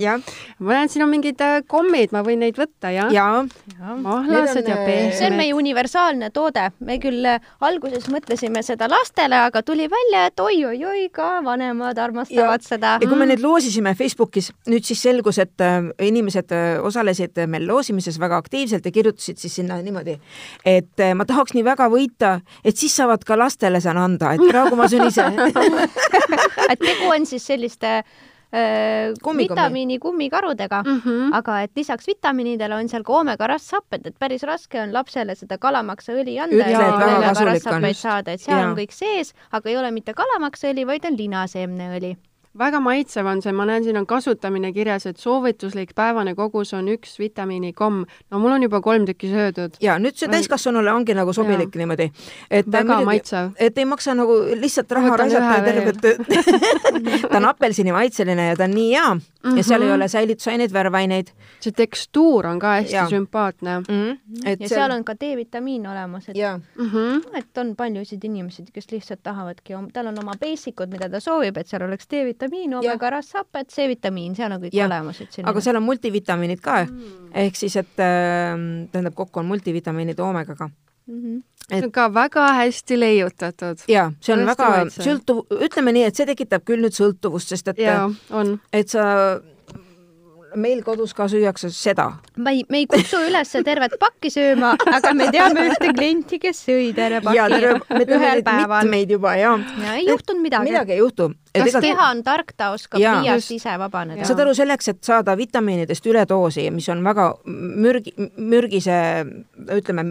[SPEAKER 2] ma näen, siin on mingid äh, kommid, ma võin neid võtta, jah?
[SPEAKER 3] jaa
[SPEAKER 2] ja mahlased ja pehmed.
[SPEAKER 4] see on meie universaalne toode. me küll äh, alguses mõtlesime seda lastele, aga tuli välja, et oi-oi-oi, ka vanemad armastavad ja, seda.
[SPEAKER 3] ja kui me nüüd loosisime Facebookis, nüüd siis selgus, et äh, inimesed äh, osalesid meil loosimises väga aktiivselt ja kirjutasid siis sinna niimoodi, et ma tahaks nii väga võita, et siis saavad ka lastele saan anda, et praegu ma söön ise
[SPEAKER 4] et tegu on siis selliste äh, vitamiini kummikarudega mm, -hmm. aga et lisaks vitamiinidele on seal ka oomega-rasvhapped, et päris raske on lapsele seda kalamaksaõli anda saada, et seal ja. on kõik sees, aga ei ole mitte kalamaksaõli, vaid on linaseemneõli
[SPEAKER 2] väga maitsev on see, ma näen, siin on kasutamine kirjas, et soovituslik päevane kogus on üks vitamiinikomm. no mul on juba kolm tükki söödud.
[SPEAKER 3] ja nüüd see täiskasvanule ongi nagu sobilik ja. niimoodi.
[SPEAKER 2] väga midagi, maitsev.
[SPEAKER 3] et ei maksa nagu lihtsalt raha raisata tervet ta on apelsinimaitseline ja ta on nii hea mm -hmm. ja seal ei mhm. ole säilitusaineid, värvaineid.
[SPEAKER 2] see tekstuur on ka hästi ja. sümpaatne mm.
[SPEAKER 4] -hmm. Et ja seal... seal on ka D-vitamiin olemas, et, mm -hmm. et on paljusid inimesi, kes lihtsalt tahavadki, tal on oma basic ud, mida ta soovib, et seal oleks D-vitamiin vitamiin, omega-rasvhapet, C-vitamiin, seal on kõik ja. olemas, et
[SPEAKER 3] selline. aga seal on multivitamiinid ka mm. ehk siis, et äh, tähendab, kokku on multivitamiinid omegaga
[SPEAKER 2] mm. -hmm. Et... see on ka väga hästi leiutatud.
[SPEAKER 3] ja see on Tõesti väga sõltuv, ütleme nii, et see tekitab küll nüüd sõltuvust, sest et,
[SPEAKER 2] äh, on.
[SPEAKER 3] et sa meil kodus ka süüakse seda.
[SPEAKER 4] ma ei, me ei kutsu üles tervet pakki sööma, aga me teame ühte klienti, kes sõi terve paki ja, terve, me ühel päeval.
[SPEAKER 3] mitmeid juba ja.
[SPEAKER 4] ja ei juhtunud midagi.
[SPEAKER 3] midagi ei juhtu.
[SPEAKER 4] kas ega... keha on tark, ta oskab pliiast ise vabaneda.
[SPEAKER 3] saad aru, selleks, et saada vitamiinidest üledoosi, mis on väga mürgi, mürgise, ütleme,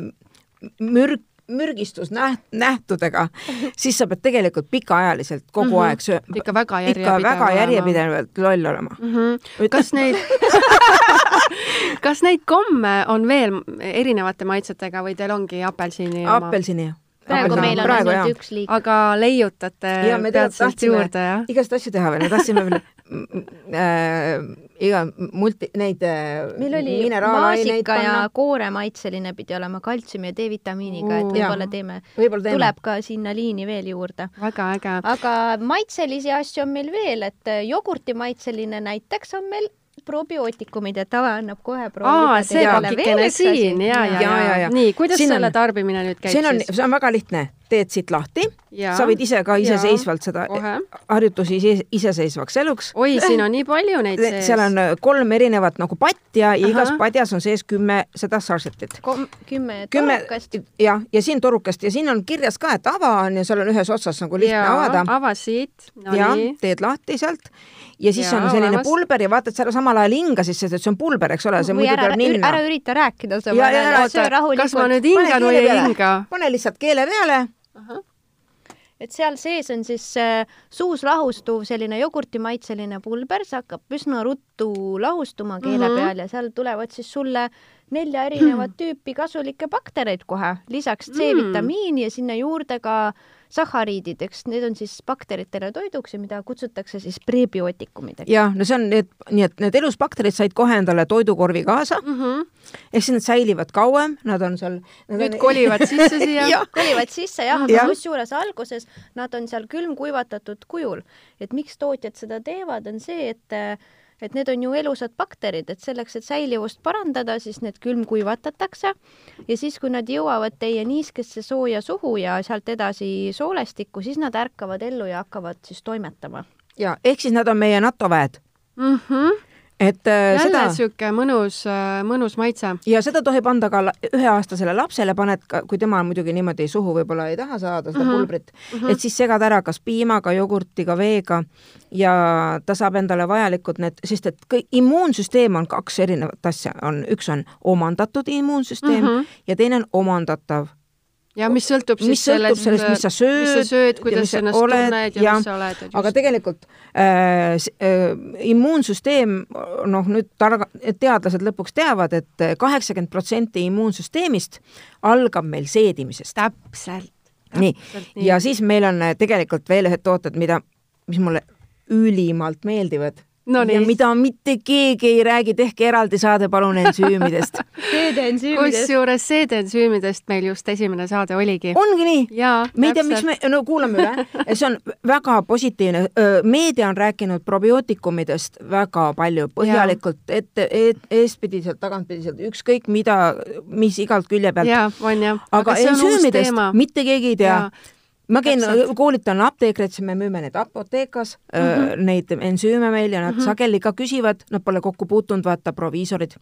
[SPEAKER 3] mürg, mürgistus näht-, nähtudega, siis sa pead tegelikult pikaajaliselt kogu mm -hmm. aeg sööma.
[SPEAKER 2] ikka väga järjepidevalt. ikka väga
[SPEAKER 3] järjepidevalt loll olema
[SPEAKER 2] mm. -hmm. kas neid kas neid komme on veel erinevate maitsetega või teil ongi apelsini
[SPEAKER 3] oma? apelsini
[SPEAKER 4] praegu meil on ainult üks liik.
[SPEAKER 2] aga leiutate peatselt juurde, jah?
[SPEAKER 3] igast asju teha veel, me tahtsime veel äh, iga multi, neid äh,
[SPEAKER 4] meil oli maasika ja kooremaitseline pidi olema kaltsiumi ja D-vitamiiniga, et võib-olla teeme, võib tuleb ka sinna liini veel juurde.
[SPEAKER 2] väga äge.
[SPEAKER 4] aga maitselisi asju on meil veel, et jogurtimaitseline näiteks on meil probiootikumid, et Ave annab kohe
[SPEAKER 2] aa, see pakikene siin ja, ja, ja, ja, ja. nii, kuidas siin selle on, tarbimine nüüd käib
[SPEAKER 3] siin on, see on väga lihtne teed siit lahti, sa võid ise ka iseseisvalt seda Ohe. harjutusi ise, iseseisvaks eluks.
[SPEAKER 2] oi, siin on nii palju neid sees.
[SPEAKER 3] seal on äh, kolm erinevat nagu patja ja Aha. igas padjas on sees kümme seda sarsetit.
[SPEAKER 4] kümme torukast.
[SPEAKER 3] jah, ja siin torukast ja siin on kirjas ka, et ava on ja seal on ühes otsas nagu lihtne ja, avada.
[SPEAKER 2] ava siit no.
[SPEAKER 3] ja teed lahti sealt ja siis ja, on selline olemas. pulber ja vaata, et sa samal ajal hinga siis, sest see on pulber, eks ole, see muidu
[SPEAKER 4] tuleb ninna. ära ürita rääkida, sa söö rahulikult.
[SPEAKER 2] kas ma nüüd hingan või ei hinga?
[SPEAKER 3] pane lihtsalt keele peale
[SPEAKER 4] et seal sees on siis äh, suus lahustuv selline jogurtimaitseline pulber, see hakkab üsna ruttu lahustuma keele mm -hmm. peal ja seal tulevad siis sulle nelja erinevat tüüpi kasulikke baktereid kohe, lisaks C-vitamiini mm. ja sinna juurde ka äh, sahariidid, eks need on siis bakteritele toiduks ja mida kutsutakse siis prebiootikumideks.
[SPEAKER 3] jah, no see on need, nii et need elusbakterid said kohe endale toidukorvi kaasa mm. -hmm. ehk siis nad säilivad kauem, nad on seal.
[SPEAKER 2] nüüd on... kolivad sisse siia
[SPEAKER 4] kolivad sisse jah, aga kusjuures alguses nad on seal külmkuivatatud kujul. et miks tootjad seda teevad, on see, et et need on ju elusad bakterid, et selleks, et säilivust parandada, siis need külmkuivatatakse ja siis, kui nad jõuavad teie niiskesse sooja suhu ja sealt edasi soolestikku, siis nad ärkavad ellu ja hakkavad siis toimetama.
[SPEAKER 3] ja ehk siis nad on meie NATO väed
[SPEAKER 2] mm. -hmm
[SPEAKER 3] et äh,
[SPEAKER 2] jälle seda... niisugune mõnus, äh, mõnus maitse.
[SPEAKER 3] ja seda tohib anda ka üheaastasele lapsele, paned ka, kui tema muidugi niimoodi suhu võib-olla ei taha saada, seda mm -hmm. pulbrit mm, -hmm. et siis segad ära kas piimaga, jogurtiga, veega ja ta saab endale vajalikud need, sest et kõik, immuunsüsteem on kaks erinevat asja, on, üks on omandatud immuunsüsteem mm -hmm. ja teine on omandatav
[SPEAKER 2] ja mis sõltub
[SPEAKER 3] siis mis
[SPEAKER 2] sellest,
[SPEAKER 3] sellest, mis sa sööd,
[SPEAKER 2] mis sa sööd, kuidas sa ennast oled, tunned ja, ja mis sa oled.
[SPEAKER 3] aga tegelikult äh, äh, immuunsüsteem, noh, nüüd targa, teadlased lõpuks teavad et, et kaheksakümmend protsenti immuunsüsteemist algab meil seedimisest.
[SPEAKER 2] täpselt.
[SPEAKER 3] nii, ja siis meil on äh, tegelikult veel ühed tooted, mida, mis mulle ülimalt meeldivad
[SPEAKER 2] no,
[SPEAKER 3] ja mida mitte keegi ei räägi, tehke eraldi saade palun ensüümidest
[SPEAKER 4] seedeensüümidest.
[SPEAKER 2] kusjuures seedeensüümidest meil just esimene saade oligi.
[SPEAKER 3] ongi nii?
[SPEAKER 2] me
[SPEAKER 3] ei tea, miks me, no kuulame üle, see on väga positiivne. meedia on rääkinud probiootikumidest väga palju, põhjalikult, ette, eestpidiselt, tagantpidiselt, ükskõik mida, mis igalt külje pealt.
[SPEAKER 2] on jah.
[SPEAKER 3] aga, aga ensüümidest mitte keegi ei tea ma käin, koolitan apteekreid, siis me müüme neid apoteekas mm, -hmm. neid ensüüme meil ja nad mm -hmm. sageli ka küsivad, nad pole kokku puutunud, vaata, proviisorid,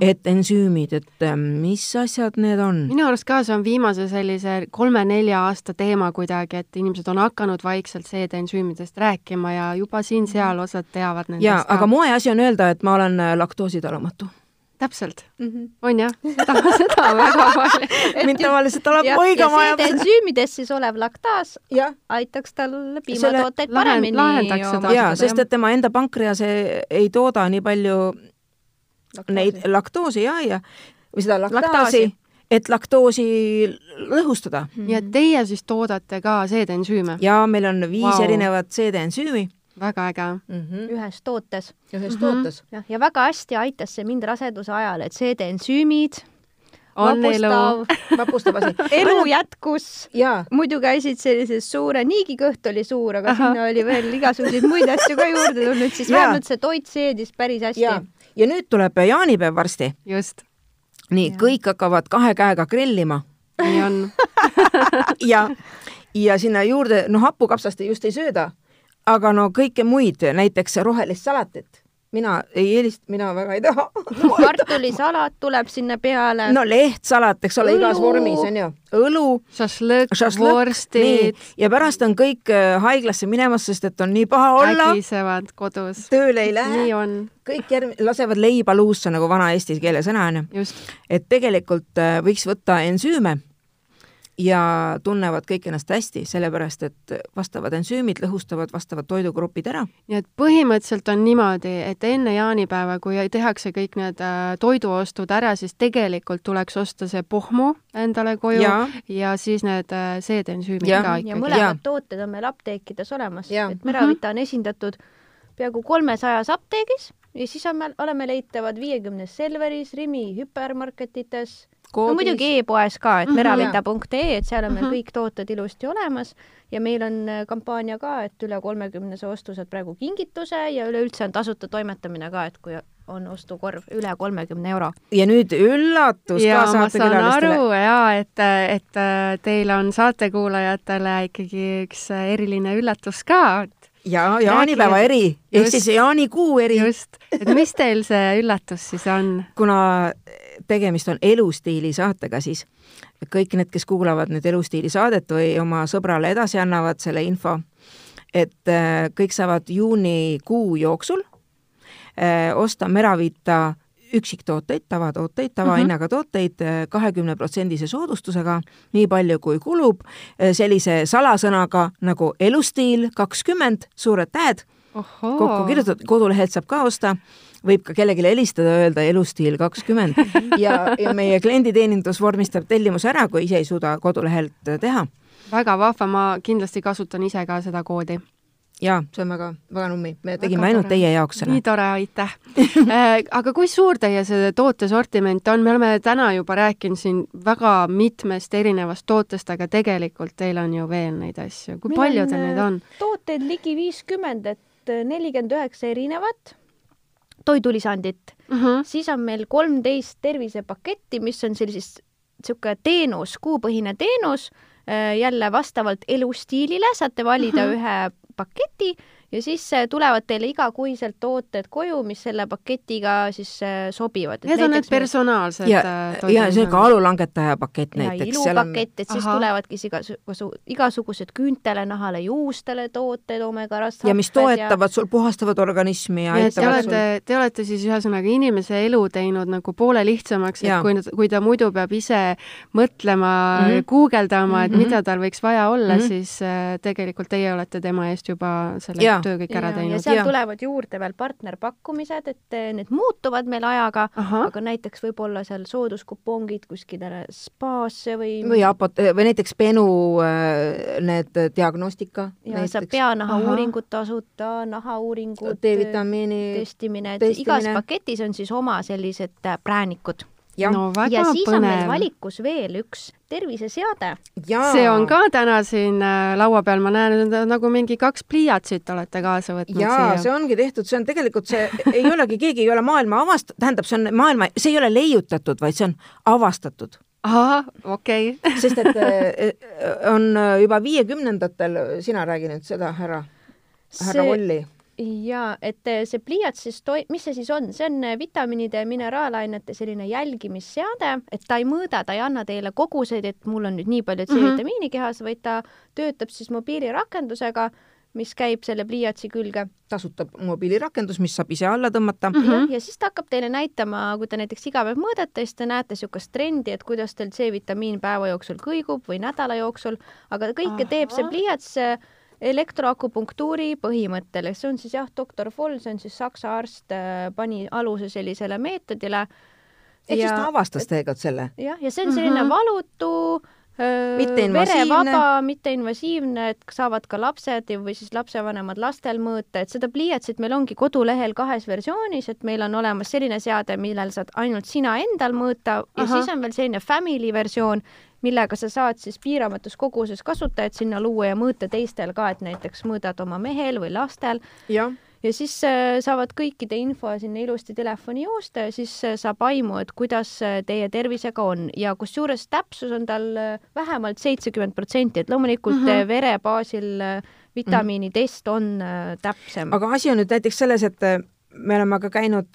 [SPEAKER 3] et ensüümid, et mis asjad need on?
[SPEAKER 2] minu arust ka see on viimase sellise kolme-nelja aasta teema kuidagi, et inimesed on hakanud vaikselt seedeensüümidest rääkima ja juba siin-seal osad teavad nendest.
[SPEAKER 3] jaa, aga moeasi on öelda, et ma olen äh, laktoositalumatu
[SPEAKER 2] täpselt mm, -hmm. on jah, seda, seda on väga palju.
[SPEAKER 3] mind tavaliselt tuleb muigama
[SPEAKER 4] ajab. ensüümides siis olev laktaas ja. aitaks tal piimatooteid paremini
[SPEAKER 2] lahendaks
[SPEAKER 3] jaa, sest et tema enda pankreas ei, ei tooda nii palju laktoosi. neid laktoosi ja, ja või seda laktaasi, laktaasi., et laktoosi lõhustada
[SPEAKER 2] mm. -hmm. ja teie siis toodate ka seedeensüüme?
[SPEAKER 3] jaa, meil on viis wow. erinevat seedeensüümi
[SPEAKER 2] väga äge
[SPEAKER 4] mm. -hmm. ühes tootes.
[SPEAKER 3] ühes mm -hmm. tootes.
[SPEAKER 4] jah, ja väga hästi aitas see mind raseduse ajal, et seedeensüümid
[SPEAKER 2] on vapustav,
[SPEAKER 3] vapustav asi.
[SPEAKER 4] elu jätkus. muidu käisid sellises suure, niigi kõht oli suur, aga Aha. sinna oli veel igasuguseid muid asju ka juurde tulnud, siis vähemalt see toit seedis päris hästi.
[SPEAKER 3] ja nüüd tuleb jaanipäev varsti.
[SPEAKER 2] just.
[SPEAKER 3] nii, kõik hakkavad kahe käega grillima.
[SPEAKER 2] nii on
[SPEAKER 3] ja, ja sinna juurde, noh, hapukapsast just ei sööda aga no kõike muid, näiteks rohelist salatit, mina ei eelista, mina väga ei taha
[SPEAKER 4] kartulisalat tuleb sinna peale.
[SPEAKER 3] no lehtsalat, eks ole, igas vormis on ju, õlu.
[SPEAKER 2] šašlõkk, vorstid.
[SPEAKER 3] ja pärast on kõik äh, haiglasse minemas, sest et on nii paha olla.
[SPEAKER 2] ägisevad kodus.
[SPEAKER 3] tööle ei lähe.
[SPEAKER 2] nii on.
[SPEAKER 3] kõik järg-, lasevad leiba luusse, nagu vana eesti keele sõna on ju. et tegelikult äh, võiks võtta ensüüme ja tunnevad kõik ennast hästi, sellepärast et vastavad ensüümid lõhustavad vastavad toidugrupid ära.
[SPEAKER 2] nii et põhimõtteliselt on niimoodi, et enne jaanipäeva, kui tehakse kõik need äh, toiduostud ära, siis tegelikult tuleks osta see pohmu endale koju ja, ja siis need äh, seedensüümid
[SPEAKER 4] ja.
[SPEAKER 2] ka ikkagi.
[SPEAKER 4] ja mõlemad ja. tooted on meil apteekides olemas, et Meravita on esindatud peaaegu kolmesajas apteegis ja siis on meil, oleme leitavad viiekümnes Selveris, Rimi hüpermarketites no muidugi e-poes ka, et mhm. meravinda.ee, et seal on meil mhm. kõik tooted ilusti olemas ja meil on äh, kampaania ka, et üle kolmekümnese ostu saad praegu kingituse ja üleüldse on tasuta toimetamine ka, et kui on ostukorv üle kolmekümne euro.
[SPEAKER 3] ja nüüd üllatus
[SPEAKER 2] ja ka saatekülalistele. aru ja et, et äh, teil on saatekuulajatele ikkagi üks eriline üllatus ka,
[SPEAKER 3] ja jaanipäeva eri ehk siis jaanikuu eri.
[SPEAKER 2] just, et mis teil see üllatus siis on?
[SPEAKER 3] kuna tegemist on elustiili saatega, siis kõik need, kes kuulavad nüüd elustiili saadet või oma sõbrale edasi annavad selle info, et äh, kõik saavad juunikuu jooksul äh, osta Meravita üksiktooteid, tavatooteid, tavahinnaga tooteid äh, kahekümne protsendise soodustusega, nii palju kui kulub, sellise salasõnaga nagu elustiil kakskümmend, suured tähed, kokku kirjutatud, kodulehelt saab ka osta võib ka kellelegi helistada, öelda elustiil kakskümmend. Ja, ja meie klienditeenindus vormistab tellimuse ära, kui ise ei suuda kodulehelt teha.
[SPEAKER 2] väga vahva, ma kindlasti kasutan ise ka seda koodi.
[SPEAKER 3] Jaa, see on väga, väga nummi, me tegime väga ainult tore. teie jaoks selle.
[SPEAKER 2] nii tore, aitäh. Äh, aga kui suur teie see tootesortiment on, me oleme täna juba rääkinud siin väga mitmest erinevast tootest, aga tegelikult teil on ju veel neid asju, kui Meil palju teil neid on?
[SPEAKER 4] tooteid ligi viiskümmend, et nelikümmend üheksa erinevat toidulisandit mm, -hmm. siis on meil kolmteist tervisepaketti, mis on sellises niisugune teenus, kuupõhine teenus, jälle vastavalt elustiilile saate valida mm -hmm. ühe paketi ja siis äh, tulevad teile igakuiselt tooted koju, mis selle paketiga siis äh, sobivad.
[SPEAKER 2] Need on need personaalsed
[SPEAKER 3] ja, äh, ja see kaalulangetaja pakett näiteks.
[SPEAKER 4] ilupakett, et siis Aha. tulevadki igasugu, igasugused küüntele, nahale, juustele tooted, omega-rasvad.
[SPEAKER 3] ja mis toetavad ja... sul, puhastavad organismi ja
[SPEAKER 2] aitavad sul. Te olete siis ühesõnaga inimese elu teinud nagu poole lihtsamaks, et kui, kui ta muidu peab ise mõtlema mm, -hmm. guugeldama, et mm -hmm. mida tal võiks vaja olla mm, -hmm. siis tegelikult teie olete tema eest juba selle ja töö kõik ära teinud.
[SPEAKER 4] ja seal ja. tulevad juurde veel partnerpakkumised, et eh, need muutuvad meil ajaga, aga näiteks võib-olla seal sooduskupongid kuskile spaasse või
[SPEAKER 3] või apot-, või näiteks Benu eh, need diagnostika.
[SPEAKER 4] ja saab peanahauuringut tasuta, nahauuringud,
[SPEAKER 3] D-vitamiini
[SPEAKER 4] testimine, et igas paketis on siis oma sellised eh, präänikud
[SPEAKER 2] ja, no, ja
[SPEAKER 4] siis
[SPEAKER 2] põnev.
[SPEAKER 4] on meil valikus veel üks terviseseade.
[SPEAKER 2] see on ka täna siin äh, laua peal, ma näen, nagu mingi kaks pliiatsit olete kaasa võtnud
[SPEAKER 3] jaa,
[SPEAKER 2] siia.
[SPEAKER 3] see ongi tehtud, see on tegelikult, see ei olegi, keegi ei ole maailma avast-, tähendab, see on maailma, see ei ole leiutatud, vaid see on avastatud
[SPEAKER 2] ahah, okei
[SPEAKER 3] okay. sest et äh, on juba viiekümnendatel, sina räägi nüüd seda, härra, härra Volli
[SPEAKER 4] jaa, et eh, see pliiats siis toi-, mis see siis on, see on eh, vitamiinide ja mineraalainete selline jälgimisseade, et ta ei mõõda, ta ei anna teile koguseid, et mul on nüüd nii palju C-vitamiini mhm. kehas, vaid ta töötab siis mobiilirakendusega, mis käib selle pliiatsi külge.
[SPEAKER 3] tasuta mobiilirakendus, mis saab ise alla tõmmata
[SPEAKER 4] mm. -hmm. ja siis ta hakkab teile näitama, kui te näiteks iga päev mõõdate, siis te näete niisugust trendi, et kuidas teil C-vitamiin päeva jooksul kõigub või nädala jooksul, aga kõike Aha. teeb see pliiats elektroakupunktuuri põhimõttel, see on siis jah, doktor Voll, see on siis saksa arst, äh, pani aluse sellisele meetodile.
[SPEAKER 3] ehk ja, siis ta avastas tegelikult selle?
[SPEAKER 4] jah, ja see on selline mm -hmm. valutu verevaba, mitteinvasiivne, et saavad ka lapsed või siis lapsevanemad lastel mõõta, et seda pliiatsit meil ongi kodulehel kahes versioonis, et meil on olemas selline seade, millel saad ainult sina endal mõõta ja Aha. siis on veel selline family versioon, millega sa saad siis piiramatus koguses kasutajaid sinna luua ja mõõta teistel ka, et näiteks mõõdad oma mehel või lastel. Ja siis äh, saavad kõikide info sinna ilusti telefoni joosta ja siis äh, saab aimu, et kuidas äh, teie tervisega on ja kusjuures täpsus on tal vähemalt seitsekümmend protsenti, et loomulikult mm -hmm. vere baasil vitamiinitest on täpsem.
[SPEAKER 3] aga asi on nüüd näiteks selles, et me oleme ka käinud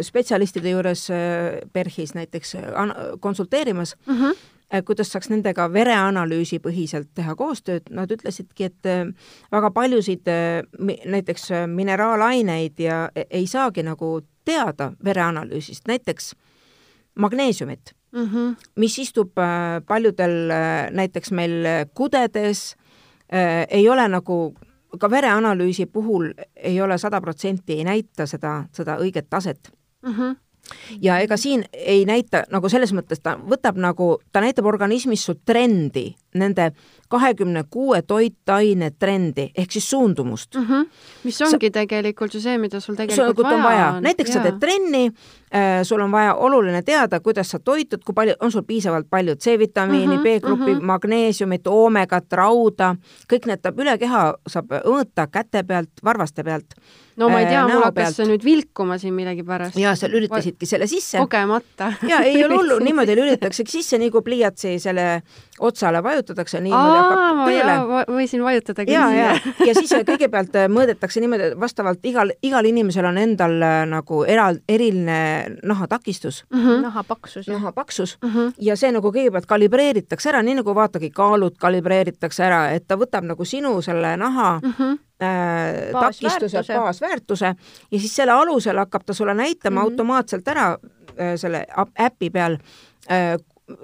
[SPEAKER 3] spetsialistide juures PERHis näiteks konsulteerimas mm, -hmm. Kuidas saaks nendega vereanalüüsi põhiselt teha koostööd, nad ütlesidki, et väga paljusid näiteks mineraalaineid ja e-, ei saagi nagu teada vereanalüüsist, näiteks magneesiumit mm, -hmm. mis istub paljudel näiteks meil kudedes, ei ole nagu ka vereanalüüsi puhul ei ole sada protsenti, ei näita seda, seda õiget taset mm. -hmm ja ega siin ei näita nagu selles mõttes, ta võtab nagu, ta näitab organismis su trendi, nende kahekümne kuue toitaine trendi ehk siis suundumust mm.
[SPEAKER 2] -hmm. mis ongi sa, tegelikult ju see, mida sul tegelikult vaja,
[SPEAKER 3] vaja on. näiteks ja. sa teed trenni äh,, sul on vaja oluline teada, kuidas sa toitud, kui palju, on sul piisavalt palju C-vitamiini mm, -hmm, B-gruppi mm, -hmm. magneesiumit, oomegat, rauda, kõik need üle keha saab mõõta käte pealt, varvaste pealt
[SPEAKER 2] no ma ei tea, mul hakkas see nüüd vilkuma siin millegipärast.
[SPEAKER 3] ja sa lülitasidki selle sisse.
[SPEAKER 2] kogemata.
[SPEAKER 3] ja ei ole hullu, niimoodi lülitataksegi sisse, nii kui pliiatsi selle otsale vajutatakse, niimoodi hakkab tööle.
[SPEAKER 2] võisin vajutada
[SPEAKER 3] küll. ja, ja, ja siis kõigepealt äh, mõõdetakse niimoodi, vastavalt igal, igal inimesel on endal äh, nagu eral-, eriline nahatakistus
[SPEAKER 4] mm. -hmm. naha paksus.
[SPEAKER 3] naha paksus mm -hmm. ja see nagu kõigepealt kalibreeritakse ära, nii nagu vaatagi, kaalud kalibreeritakse ära, et ta võtab nagu sinu selle naha mm -hmm äh, takistuse, baasväärtuse. Ja siis selle alusel hakkab ta sulle näitama mm -hmm. automaatselt ära äh, selle äpi peal äh,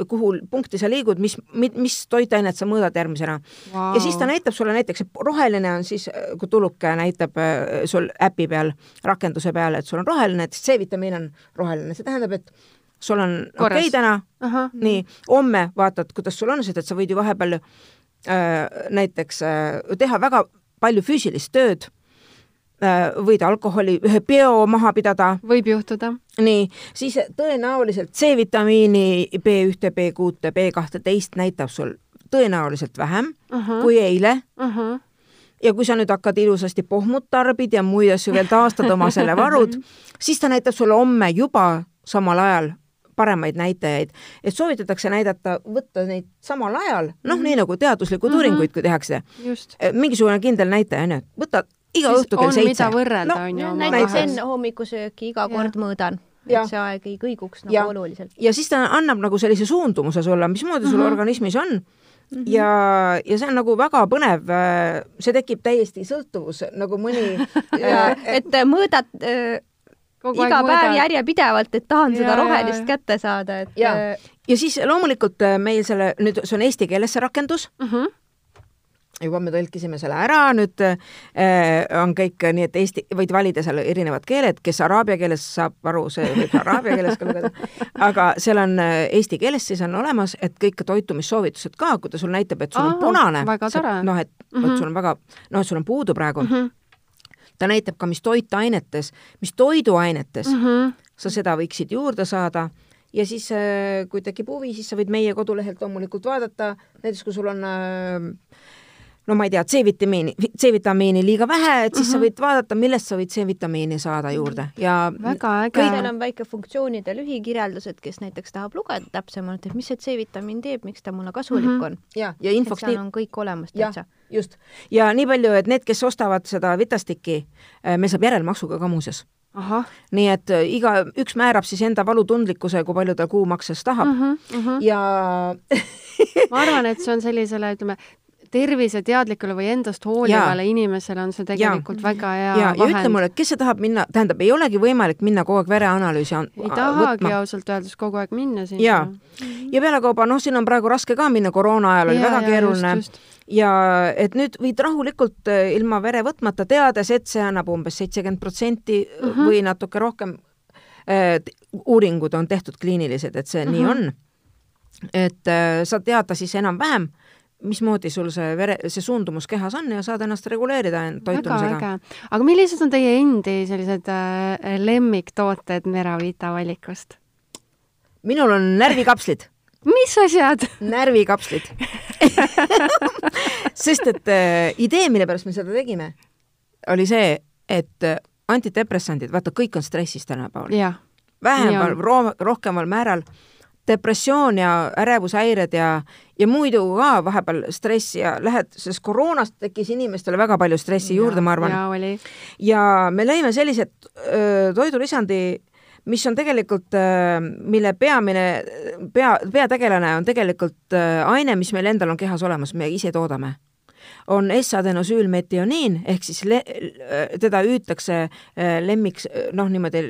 [SPEAKER 3] kuhu punkti sa liigud, mis, mis toitainet sa mõõdad järgmisena. Wow.. ja siis ta näitab sulle näiteks, roheline on siis, kui tuluke näitab äh, sul äpi peal, rakenduse peal, et sul on roheline, et C-vitamiin on roheline, see tähendab, et sul on okei okay täna, nii, homme vaatad, kuidas sul on, sest et sa võid ju vahepeal äh, näiteks äh, teha väga palju füüsilist tööd äh,, võid alkoholi, ühe peo maha pidada.
[SPEAKER 2] võib juhtuda.
[SPEAKER 3] nii, siis tõenäoliselt C-vitamiini B1, B6, B12 näitab sul tõenäoliselt vähem uh -huh. kui eile uh. -huh ja kui sa nüüd hakkad ilusasti pohmut tarbid ja muid asju veel taastad oma selle varud, siis ta näitab sulle homme juba samal ajal paremaid näitajaid, et soovitatakse näidata, võtta neid samal ajal, noh mm -hmm., nii nagu teaduslikud mm -hmm. uuringuid, kui tehakse. mingisugune kindel näitaja, onju, võta iga õhtu kell seitse.
[SPEAKER 2] mida võrrelda no,, on ju.
[SPEAKER 4] näiteks enne hommikusööki iga kord ja. mõõdan et see aeg ei kõiguks nagu ja. oluliselt.
[SPEAKER 3] ja siis ta annab nagu sellise suundumuse sulle, mismoodi sul mm -hmm. organismis on Mm -hmm. ja, ja see on nagu väga põnev, see tekib täiesti sõltuvus, nagu mõni
[SPEAKER 4] et mõõdad Kogu iga päev mõõda. järjepidevalt, et tahan ja, seda rohelist kätte saada, et
[SPEAKER 3] ja, äh, ja siis loomulikult äh, meil selle, nüüd see on eesti keeles see rakendus. Uh, mhm. -huh juba me tõlkisime selle ära, nüüd äh, on kõik nii, et eesti, võid valida seal erinevad keeled, kes araabia keeles saab aru, see võib araabia keeles ka lugeda, aga seal on äh, eesti keeles siis on olemas, et kõik toitumissoovitused ka, kui ta sul näitab, et sul Aha, on punane, noh, et mm -hmm. vot sul on väga, noh, et sul on puudu praegu. Mm, -hmm ta näitab ka, mis toitainetes, mis toiduainetes mm -hmm. sa seda võiksid juurde saada ja siis, äh, kui tekib huvi, siis sa võid meie kodulehelt loomulikult vaadata, näiteks kui sul on äh, no ma ei tea, C-vitamiini, C-vitamiini liiga vähe, et siis mm -hmm. sa mhm. võid vaadata, millest sa võid C-vitamiini saada juurde ja
[SPEAKER 2] väga äge.
[SPEAKER 4] kõigil on väike funktsioonide lühikirjeldus, et kes näiteks tahab lugeda täpsemalt, et mis see C-vitamiin teeb, miks ta mulle kasulik mm -hmm. on.
[SPEAKER 3] ja, ja infoks
[SPEAKER 4] seal on kõik olemas täitsa.
[SPEAKER 3] just, ja nii palju, et need, kes ostavad seda Vitastikki, äh, meil saab järelmaksuga ka muuseas Aha. nii et äh, iga, üks määrab siis enda valutundlikkuse, kui palju ta kuumakses tahab uh. -huh, uh -huh. ja
[SPEAKER 2] ma arvan, et see on sellisele, ütleme, terviseteadlikule või endast hoolivale ja. inimesele on see tegelikult ja. väga hea
[SPEAKER 3] ja, vahend. ja ütle mulle, kes see tahab minna, tähendab, ei olegi võimalik minna kogu aeg vereanalüüsi
[SPEAKER 2] ei tahagi ausalt öeldes kogu aeg minna sinna.
[SPEAKER 3] ja, ja pealekauba, noh, siin on praegu raske ka minna, koroona ajal oli ja, väga ja, keeruline. ja et nüüd võid rahulikult äh, ilma vere võtmata, teades, et see annab umbes seitsekümmend protsenti mhm. või natuke rohkem äh, uuringud on tehtud kliinilised, et see uh -huh. nii mhm. on. et äh, sa teada siis enam-vähem mismoodi sul see vere, see suundumus kehas on ja saad ennast reguleerida toitumisega.
[SPEAKER 2] aga millised on teie endi sellised äh, lemmiktooted Meravita valikust?
[SPEAKER 3] minul on närvikapslid.
[SPEAKER 2] mis asjad?
[SPEAKER 3] närvikapslid sest et äh, idee, mille pärast me seda tegime, oli see, et äh, antidepressandid, vaata, kõik on stressis tänapäeval. vähemal, rohkemal määral depressioon ja ärevushäired ja, ja muidu ka vahepeal stress ja lähed, sest koroonast tekkis inimestele väga palju stressi ja, juurde, ma arvan. ja me lõime sellised toidulisandi mis on tegelikult, mille peamine, pea, peategelane on tegelikult aine, mis meil endal on kehas olemas, me ise toodame on S-adenosüülmetioniin ehk siis le, teda hüütakse lemmiks, noh, niimoodi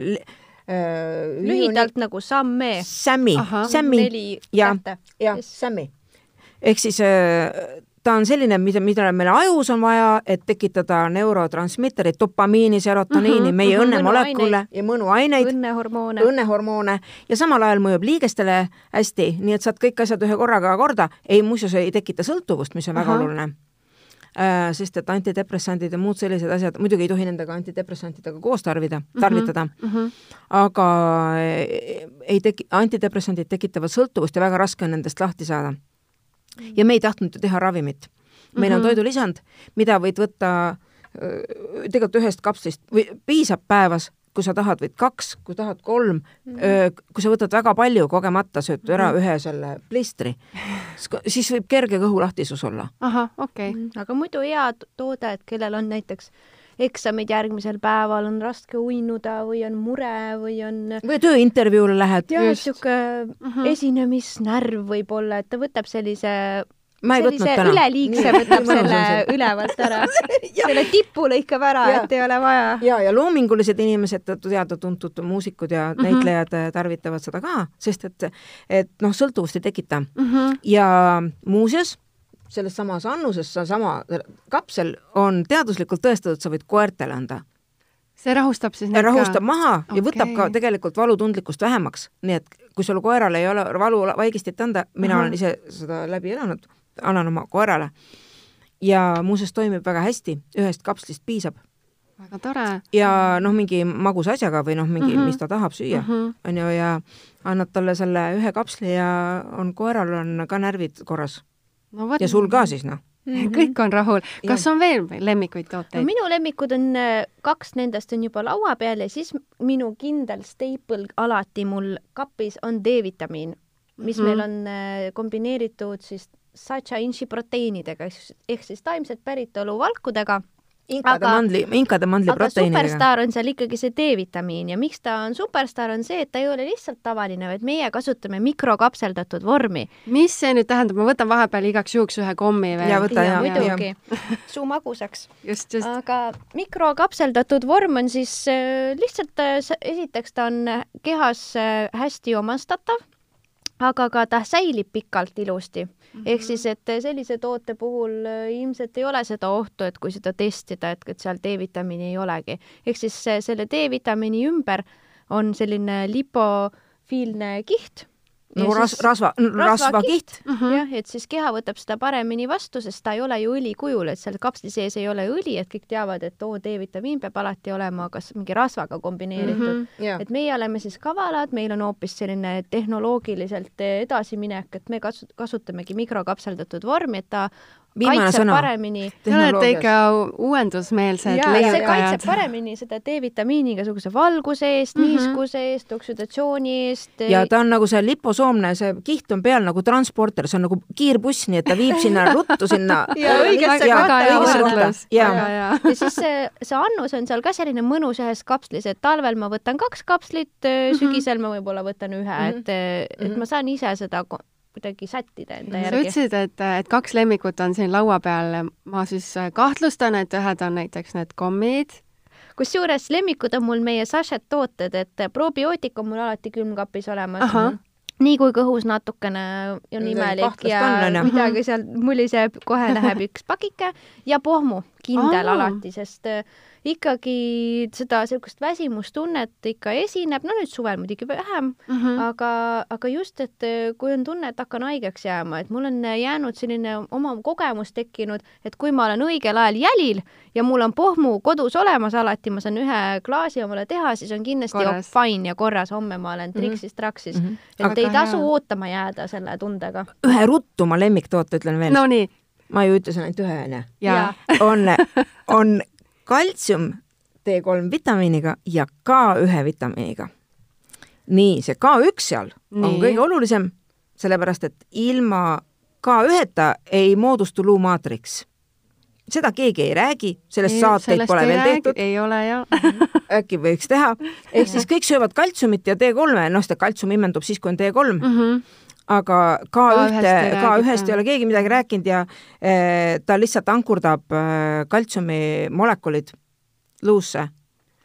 [SPEAKER 4] lühidalt nagu Samme.
[SPEAKER 3] Sämmi, Sämmi. jah, jah, Sämmi. ehk siis äh, ta on selline, mida, mida meil ajus on vaja, et tekitada neurotransmitterid, dopamiini, serotoniini mm, -hmm, meie mm -hmm, õnnemolekule ja mõnuaineid.
[SPEAKER 4] õnnehormoone.
[SPEAKER 3] õnnehormoone ja samal ajal mõjub liigestele hästi, nii et saad kõik asjad ühe korraga korda. ei, muuseas ei tekita sõltuvust, mis on väga uh -huh. oluline Äh, sest et antidepressandid ja muud sellised asjad, muidugi ei tohi nendega antidepressantidega koos tarvida -hmm. tarvitada mm, -hmm. aga äh, ei teki-, antidepressandid tekitavad sõltuvust ja väga raske on nendest lahti saada. ja me ei tahtnud ju teha ravimit. meil mm -hmm. on mhm. toidulisand, mida võid võtta äh, tegelikult ühest kapslist või piisab päevas kui sa tahad, võid kaks, kui tahad kolm mm, -hmm. kui sa võtad väga palju, kogemata sööd ära mm -hmm. ühe selle plistri, siis võib kerge kõhulahtisus olla.
[SPEAKER 2] ahah, okei okay. mm.
[SPEAKER 4] -hmm. aga muidu hea toode, et kellel on näiteks eksamid järgmisel päeval, on raske uinuda või on mure või on
[SPEAKER 3] või tööintervjuule lähed.
[SPEAKER 4] jah, niisugune -hmm. esinemisnärv võib-olla, et ta võtab sellise
[SPEAKER 3] ma ei võtnud täna.
[SPEAKER 4] üleliigse võtab selle ülevalt ära selle tipu lõikab ära, et ei ole vaja.
[SPEAKER 3] ja, ja loomingulised inimesed, teada-tuntud muusikud ja mm -hmm. näitlejad äh, tarvitavad seda ka, sest et, et noh, sõltuvust ei tekita mm. -hmm. ja muuseas, selles samas annuses, seesama kapsel on teaduslikult tõestatud, sa võid koertele anda
[SPEAKER 2] see rahustab siis
[SPEAKER 3] neid rahustab ka? maha okay. ja võtab ka tegelikult valutundlikkust vähemaks, nii et kui sul koerale ei ole valuvaigistit anda, mina uh -huh. olen ise seda läbi elanud annan oma koerale. ja muuseas toimib väga hästi, ühest kapslist piisab.
[SPEAKER 2] väga tore.
[SPEAKER 3] ja noh, mingi magusa asjaga või noh, mingi mm, -hmm. mis ta tahab süüa -hmm. on ju, ja annad talle selle ühe kapsli ja on koeral on ka närvid korras no,. ja sul ka siis noh
[SPEAKER 2] Mm -hmm. kõik on rahul. kas ja. on veel lemmikuid tooteid
[SPEAKER 4] no,? minu lemmikud on, äh, kaks nendest on juba laua peal ja siis minu kindel staple alati mul kapis on D-vitamiin, mis mm -hmm. meil on äh, kombineeritud siis Sacha Inchi proteiinidega ehk siis taimset päritolu valkudega
[SPEAKER 3] inkade mandli, inkade mandli proteiinidega.
[SPEAKER 4] superstaar on seal ikkagi see D-vitamiin ja miks ta on superstaar, on see, et ta ei ole lihtsalt tavaline, vaid meie kasutame mikrokapseldatud vormi.
[SPEAKER 2] mis see nüüd tähendab, ma võtan vahepeal igaks juhuks ühe kommi veel.
[SPEAKER 3] ja võta ja,
[SPEAKER 4] ja. muidugi, suu magusaks.
[SPEAKER 2] just, just.
[SPEAKER 4] aga mikrokapseldatud vorm on siis äh, lihtsalt äh,, esiteks ta on kehas äh, hästi omastatav, aga ka ta säilib pikalt ilusti Mm -hmm. ehk siis, et sellise toote puhul äh, ilmselt ei ole seda ohtu, et kui seda testida, et, et seal D-vitamiini ei olegi. ehk siis selle D-vitamiini ümber on selline lipofiilne kiht
[SPEAKER 3] nagu ras-, rasva, rasvakiht.
[SPEAKER 4] -hmm. jah, et siis keha võtab seda paremini vastu, sest ta ei ole ju õli kujul, et seal kapsli sees ei ole õli, et kõik teavad, et oo, D-vitamiin peab alati olema kas mingi rasvaga kombineeritud mm. -hmm. et meie oleme siis kavalad, meil on hoopis selline tehnoloogiliselt edasiminek, et me kasu-, kasutamegi mikrokapseldatud vormi, et ta
[SPEAKER 3] viimane sõna.
[SPEAKER 4] paremini.
[SPEAKER 2] Te olete ikka uuendusmeelsed
[SPEAKER 4] leiutajad. see kaitseb paremini seda D-vitamiini igasuguse valguse eest mm, -hmm. niiskuse eest, oksüdatsiooni eest.
[SPEAKER 3] ja ta on nagu see liposoomne, see kiht on peal nagu transporter, see on nagu kiirbuss, nii et ta viib sinna ruttu sinna
[SPEAKER 4] ja õigesse kohta.
[SPEAKER 3] ja,
[SPEAKER 4] ja, ja siis see, see annus on seal ka selline mõnus ühes kapslis, et talvel ma võtan kaks kapslit, mhm. sügisel ma võib-olla võtan ühe mm, -hmm. et, et mhm. ma saan ise seda kuidagi sättida enda järgi.
[SPEAKER 2] sa ütlesid, et, et kaks lemmikut on siin laua peal. ma siis kahtlustan, et ühed on näiteks need kommid.
[SPEAKER 4] kusjuures lemmikud on mul meie Sašet tooted, et probiootik on mul alati külmkapis olemas. nii kui kõhus natukene on imelik ja midagi seal muliseb, kohe läheb üks pakike ja pohmu kindel Aa. alati, sest ikkagi seda niisugust väsimustunnet ikka esineb, no nüüd suvel muidugi vähem mm, -hmm. aga, aga just, et eh, kui on tunne, et hakkan haigeks jääma, et mul on jäänud selline oma kogemus tekkinud, et kui ma olen õigel ajal jälil ja mul on pohmu kodus olemas alati, ma saan ühe klaasi omale teha, siis on kindlasti korras. fine ja korras, homme ma olen mhm. triksis-traksis mm. -hmm. et aga ei tasu hea. ootama jääda selle tundega.
[SPEAKER 3] ühe ruttu ma lemmiktoote ütlen veel.
[SPEAKER 2] Nonii
[SPEAKER 3] ma ju ütlesin ainult ühe onju. on, on kaltsium D3 vitamiiniga ja K1 vitamiiniga. nii, see K1 seal nii. on kõige olulisem, sellepärast et ilma K1-ta ei moodustu luumaatriks seda keegi ei räägi, sellest ei, saateid pole veel räägi, tehtud.
[SPEAKER 2] ei ole jah
[SPEAKER 3] äkki võiks teha, ehk siis kõik söövad kaltsiumit ja D3-e, noh, seda kaltsium imendub siis, kui on D3 mm. -hmm aga K1-te, K1-st ei ole keegi midagi rääkinud ja eh, ta lihtsalt ankurdab eh, kaltsiumi molekulid luusse ja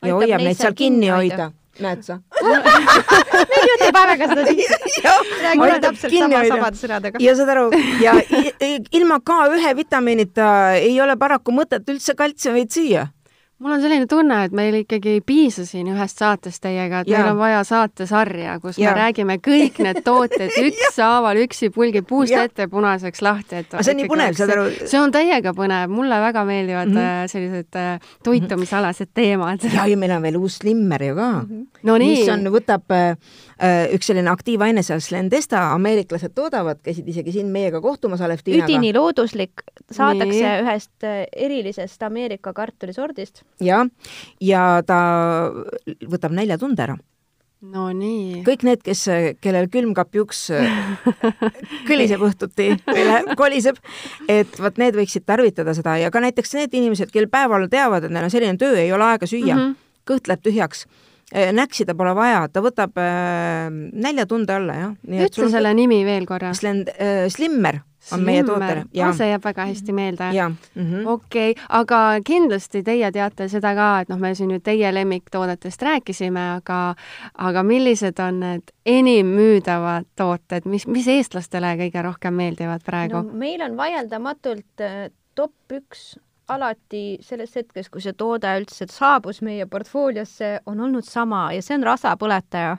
[SPEAKER 3] Aitab hoiab neid seal kinni hoida, hoida. Näed sa?
[SPEAKER 4] Meil juhtub aega seda siis. räägime täpselt sama sabade sõnadega.
[SPEAKER 3] ja saad aru, ja ilma K1 vitamiinita ei ole paraku mõtet üldse kaltsiumit süüa
[SPEAKER 2] mul on selline tunne, et meil ikkagi ei piisa siin ühest saatest teiega, et ja. meil on vaja saatesarja, kus ja. me räägime kõik need tooted ükshaaval üksipulgi puust ja. ette punaseks lahti, et
[SPEAKER 3] see on nii põnev, saad aru?
[SPEAKER 2] see on täiega põnev, mulle väga meeldivad mm -hmm. sellised äh, toitumisalased teemad.
[SPEAKER 3] ja, ja meil on veel uus Slimmer ju ka mm. -hmm. No nii. mis on, võtab äh, äh, üks selline aktiivaine seal, Slendesta, ameeriklased toodavad, käisid isegi siin meiega kohtumas Aleftiinaga.
[SPEAKER 4] üdini looduslik, saadakse nii. ühest erilisest Ameerika kartulisordist
[SPEAKER 3] jah, ja ta võtab näljatunde ära.
[SPEAKER 2] no nii.
[SPEAKER 3] kõik need, kes, kellel külmkapi uks kõliseb õhtuti või läheb, koliseb, et vot need võiksid tarvitada seda ja ka näiteks need inimesed, kel päeval teavad, et neil on selline töö, ei ole aega süüa mm, -hmm. kõht läheb tühjaks näksida pole vaja, ta võtab äh, näljatunde alla, jah.
[SPEAKER 2] ütle selle nimi veel korra.
[SPEAKER 3] Slend- äh,, Slimmer on meie tooter.
[SPEAKER 2] see jääb väga hästi meelde.
[SPEAKER 3] -hmm.
[SPEAKER 2] okei aga kindlasti teie teate seda ka, et noh, me siin nüüd teie lemmiktoodetest rääkisime, aga aga millised on need enim müüdavad tooted, mis, mis eestlastele kõige rohkem meeldivad praegu no,?
[SPEAKER 4] meil on vaieldamatult äh, top üks alati sellest hetkest, kui see toode üldse saabus meie portfooliosse, on olnud sama ja see on rasapõletaja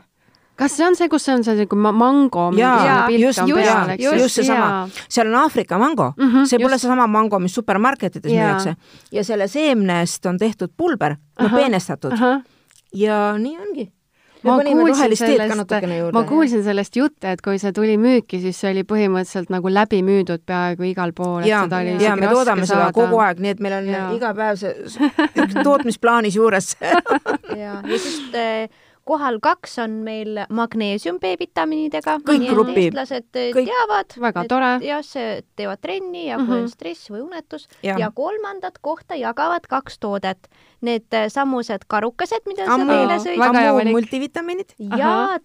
[SPEAKER 2] kas see on see, kus on see nagu mango?
[SPEAKER 3] jaa, just, just, just, just seesama. seal on Aafrika mango mm, -hmm, see pole seesama mango, mis supermarketides müüakse. ja selle seemnest on tehtud pulber, noh peenestatud. ja nii ongi
[SPEAKER 2] ma kuulsin sellest, ma kuulsin sellest jutte, et kui see tuli müüki, siis see oli põhimõtteliselt nagu läbi müüdud peaaegu igal pool.
[SPEAKER 3] ja, ja me toodame seda saada. kogu aeg, nii et meil on ja. iga päev see tootmisplaanis juures
[SPEAKER 4] ja, ja siis äh, kohal kaks on meil magneesium B-vitamiinidega.
[SPEAKER 3] kõik grupid.
[SPEAKER 4] eestlased kõik. teavad.
[SPEAKER 2] väga tore.
[SPEAKER 4] jah, see, teevad trenni ja kui mm -hmm. on stress või unetus ja. ja kolmandat kohta jagavad kaks toodet. Need äh, samused karukesed, mida sa meile sõid.
[SPEAKER 3] ammu multivitamiinid.
[SPEAKER 4] ja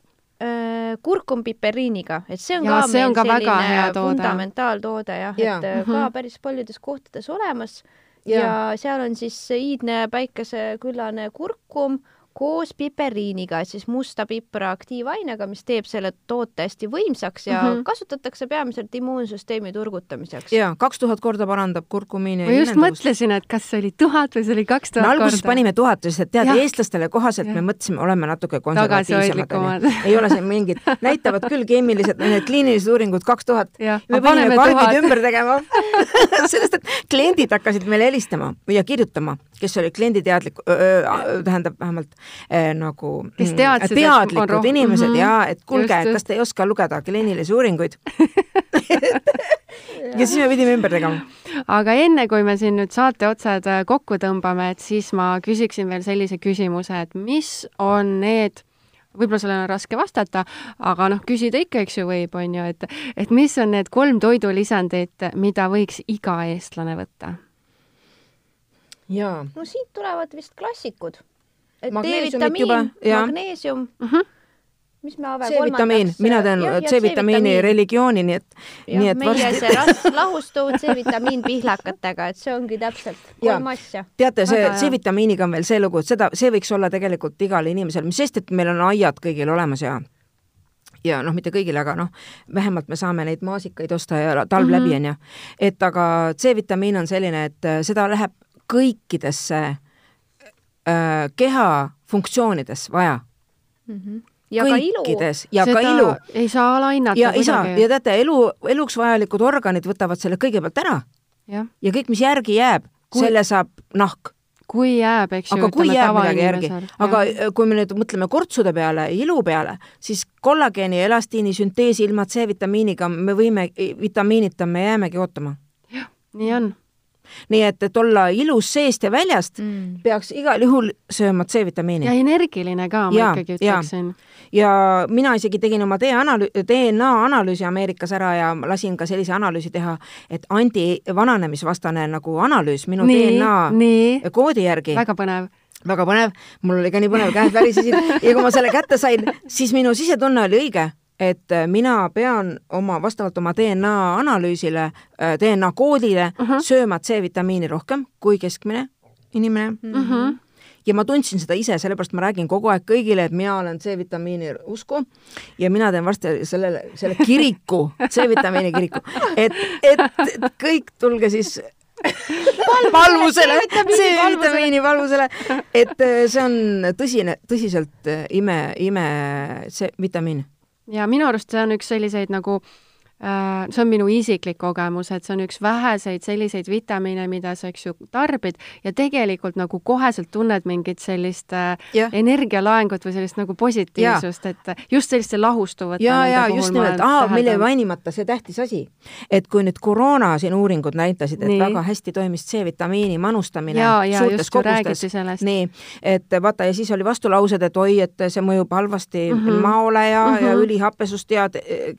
[SPEAKER 4] äh, kurkum piperiiniga, et see on
[SPEAKER 2] ja,
[SPEAKER 4] ka
[SPEAKER 2] see
[SPEAKER 4] meil
[SPEAKER 2] on ka
[SPEAKER 4] selline fundamentaaltoode jah ja., et ja. Äh, ka päris paljudes kohtades olemas ja, ja seal on siis iidne päikeseküllane kurkum koos piperiiniga, et siis musta pipra aktiivainega, mis teeb selle toote hästi võimsaks ja mm -hmm. kasutatakse peamiselt immuunsüsteemi turgutamiseks.
[SPEAKER 3] ja kaks tuhat korda parandab kurkumiini.
[SPEAKER 2] ma just mõtlesin, et kas see oli tuhat või see oli kaks tuhat
[SPEAKER 3] korda. alguses panime tuhat, sest tead, eestlastele kohaselt ja. me mõtlesime, oleme natuke konservatiivsemad. ei ole siin mingit, näitavad küll keemilised, need kliinilised uuringud kaks tuhat. me panime karbid ümber tegema sellest, et kliendid hakkasid meile helistama ja kirjutama, kes olid klienditeadlik, tähendab vähemalt äh, nagu
[SPEAKER 2] kes mm, teadsid,
[SPEAKER 3] teadlikud inimesed mm -hmm. ja et kuulge, et kas te ei oska lugeda kliinilisi uuringuid ja siis me pidime ümber tegema.
[SPEAKER 2] aga enne, kui me siin nüüd saate otsad äh, kokku tõmbame, et siis ma küsiksin veel sellise küsimuse, et mis on need võib-olla sellele on raske vastata, aga noh, küsida ikka, eks ju, võib, on ju, et, et mis on need kolm toidulisandit, mida võiks iga eestlane võtta?
[SPEAKER 3] jaa.
[SPEAKER 4] no siit tulevad vist klassikud D-vitamiin, magneesium. Mhm. -huh mis me Ave
[SPEAKER 3] C-vitamiin, mina teen C-vitamiini religiooni, nii et, nii et
[SPEAKER 4] meie varsti... see ras-, lahustuv C-vitamiin pihlakatega, et see ongi täpselt kolm asja.
[SPEAKER 3] teate, see C-vitamiiniga on veel see lugu, et seda, see võiks olla tegelikult igal inimesel, mis sest, et meil on aiad kõigil olemas ja ja noh, mitte kõigil, aga noh, vähemalt me saame neid maasikaid osta ja talv mm -hmm. läbi, onju. et aga C-vitamiin on selline, et seda läheb kõikidesse äh, keha funktsioonides vaja
[SPEAKER 4] mm. -hmm ja kõikides
[SPEAKER 3] ja Seda ka ilu.
[SPEAKER 2] ei saa alahinnata
[SPEAKER 3] ja ei saa ja teate, elu, eluks vajalikud organid võtavad selle kõigepealt ära. ja kõik, mis järgi jääb kui..., selle saab nahk.
[SPEAKER 2] kui jääb, eks
[SPEAKER 3] ju. aga kui jääb midagi järgi, aga ja. kui me nüüd mõtleme kortsude peale, ilu peale, siis kollageeni ja elastiini sünteesi ilma C-vitamiiniga me võime, vitamiinita me jäämegi ootama.
[SPEAKER 2] jah, nii on
[SPEAKER 3] nii et, et olla ilus seest ja väljast mm., peaks igal juhul sööma C-vitamiini.
[SPEAKER 2] ja energiline ka, ma ja, ikkagi ütleksin.
[SPEAKER 3] ja mina isegi tegin oma DNA analüüsi Ameerikas ära ja lasin ka sellise analüüsi teha, et anti-vananemisvastane nagu analüüs minu nii, DNA nii. koodi järgi.
[SPEAKER 2] väga põnev
[SPEAKER 3] väga põnev, mul oli ka nii põnev, käed värisesid ja kui ma selle kätte sain, siis minu sisetunne oli õige et äh, mina pean oma, vastavalt oma DNA analüüsile, äh, DNA koodile uh -huh. sööma C-vitamiini rohkem kui keskmine inimene. Mm. -hmm ja ma tundsin seda ise, sellepärast ma räägin kogu aeg kõigile, et mina olen C-vitamiini usku ja mina teen varsti sellele, selle kiriku, C-vitamiini kiriku, et, et, et kõik tulge siis valvusele, C-vitamiini valvusele, et äh, see on tõsine, tõsiselt ime, ime C-vitamiin
[SPEAKER 2] ja minu arust see on üks selliseid nagu Äh, see on minu isiklik kogemus, et see on üks väheseid selliseid vitamiine, mida sa, eks ju, tarbid ja tegelikult nagu koheselt tunned mingit sellist. Äh, energialaengut või sellist nagu positiivsust, et just selliste lahustuvate
[SPEAKER 3] ja, ja just nimelt, aa, meil jäi mainimata see tähtis asi, et kui nüüd koroona siin uuringud näitasid, et Nii. väga hästi toimis C-vitamiini manustamine ja, ja, suurtes kogustes, nii, et vaata ja siis oli vastulaused, et oi, et see mõjub halvasti mm -hmm. maole ja mm, -hmm. ja ülihapesust ja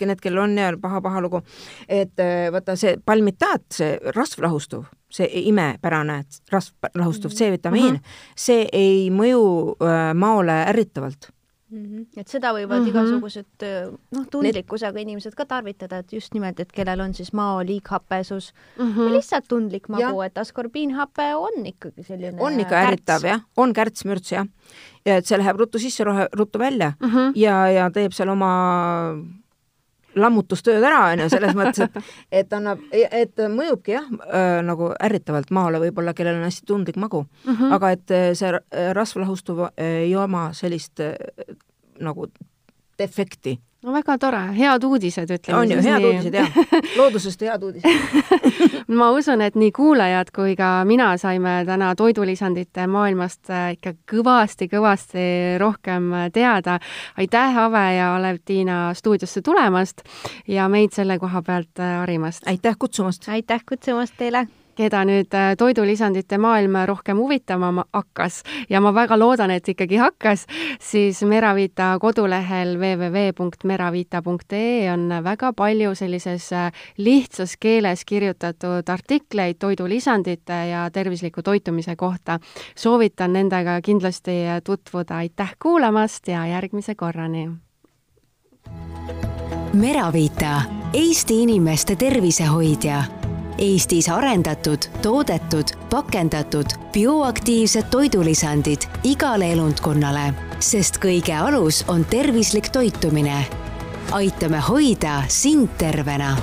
[SPEAKER 3] need, kellel on ja paha-paha paha lugu. et äh, vaata see palmitaat, see rasvlahustuv, see imepärane rasvlahustuv. C-vitamiin mm, -hmm. see ei mõju äh, maole ärritavalt
[SPEAKER 4] Mm -hmm. et seda võivad mm -hmm. igasugused äh, noh, tundlikkusega inimesed ka tarvitada, et just nimelt, et kellel on siis mao liighapesus mm -hmm. või lihtsalt tundlik magu, et askorbiinhape on ikkagi selline
[SPEAKER 3] on ikka ärritav jah, on kärts-mürts jah. ja et see läheb ruttu sisse, ruttu välja mm -hmm. ja, ja teeb seal oma lammutustööd ära, on ju, selles mõttes, et, et annab, et mõjubki jah äh,, nagu ärritavalt maale võib-olla, kellel on hästi tundlik magu mm, -hmm. aga et see rasvlahustuv ei oma sellist äh, nagu defekti
[SPEAKER 2] no väga tore, head uudised, ütleme
[SPEAKER 3] on ju, head nii. uudised jah, loodusest head uudised
[SPEAKER 2] ma usun, et nii kuulajad kui ka mina saime täna toidulisandite maailmast äh, ikka kõvasti-kõvasti rohkem teada. aitäh, Ave ja Olev-Tiina stuudiosse tulemast ja meid selle koha pealt äh, harimast.
[SPEAKER 3] aitäh kutsumast!
[SPEAKER 4] aitäh kutsumast teile!
[SPEAKER 2] Keda nüüd äh, toidulisandite maailm rohkem huvitama hakkas ja ma väga loodan, et ikkagi hakkas, siis Meravita kodulehel www.meravita.ee on väga palju sellises äh, lihtsas keeles kirjutatud artikleid toidulisandite ja tervisliku toitumise kohta. soovitan nendega kindlasti tutvuda, aitäh kuulamast ja järgmise korrani!
[SPEAKER 1] Meravita, Eesti inimeste tervisehoidja Eestis arendatud, toodetud, pakendatud bioaktiivsed toidulisandid igale elundkonnale, sest kõige alus on tervislik toitumine. aitame hoida sind tervena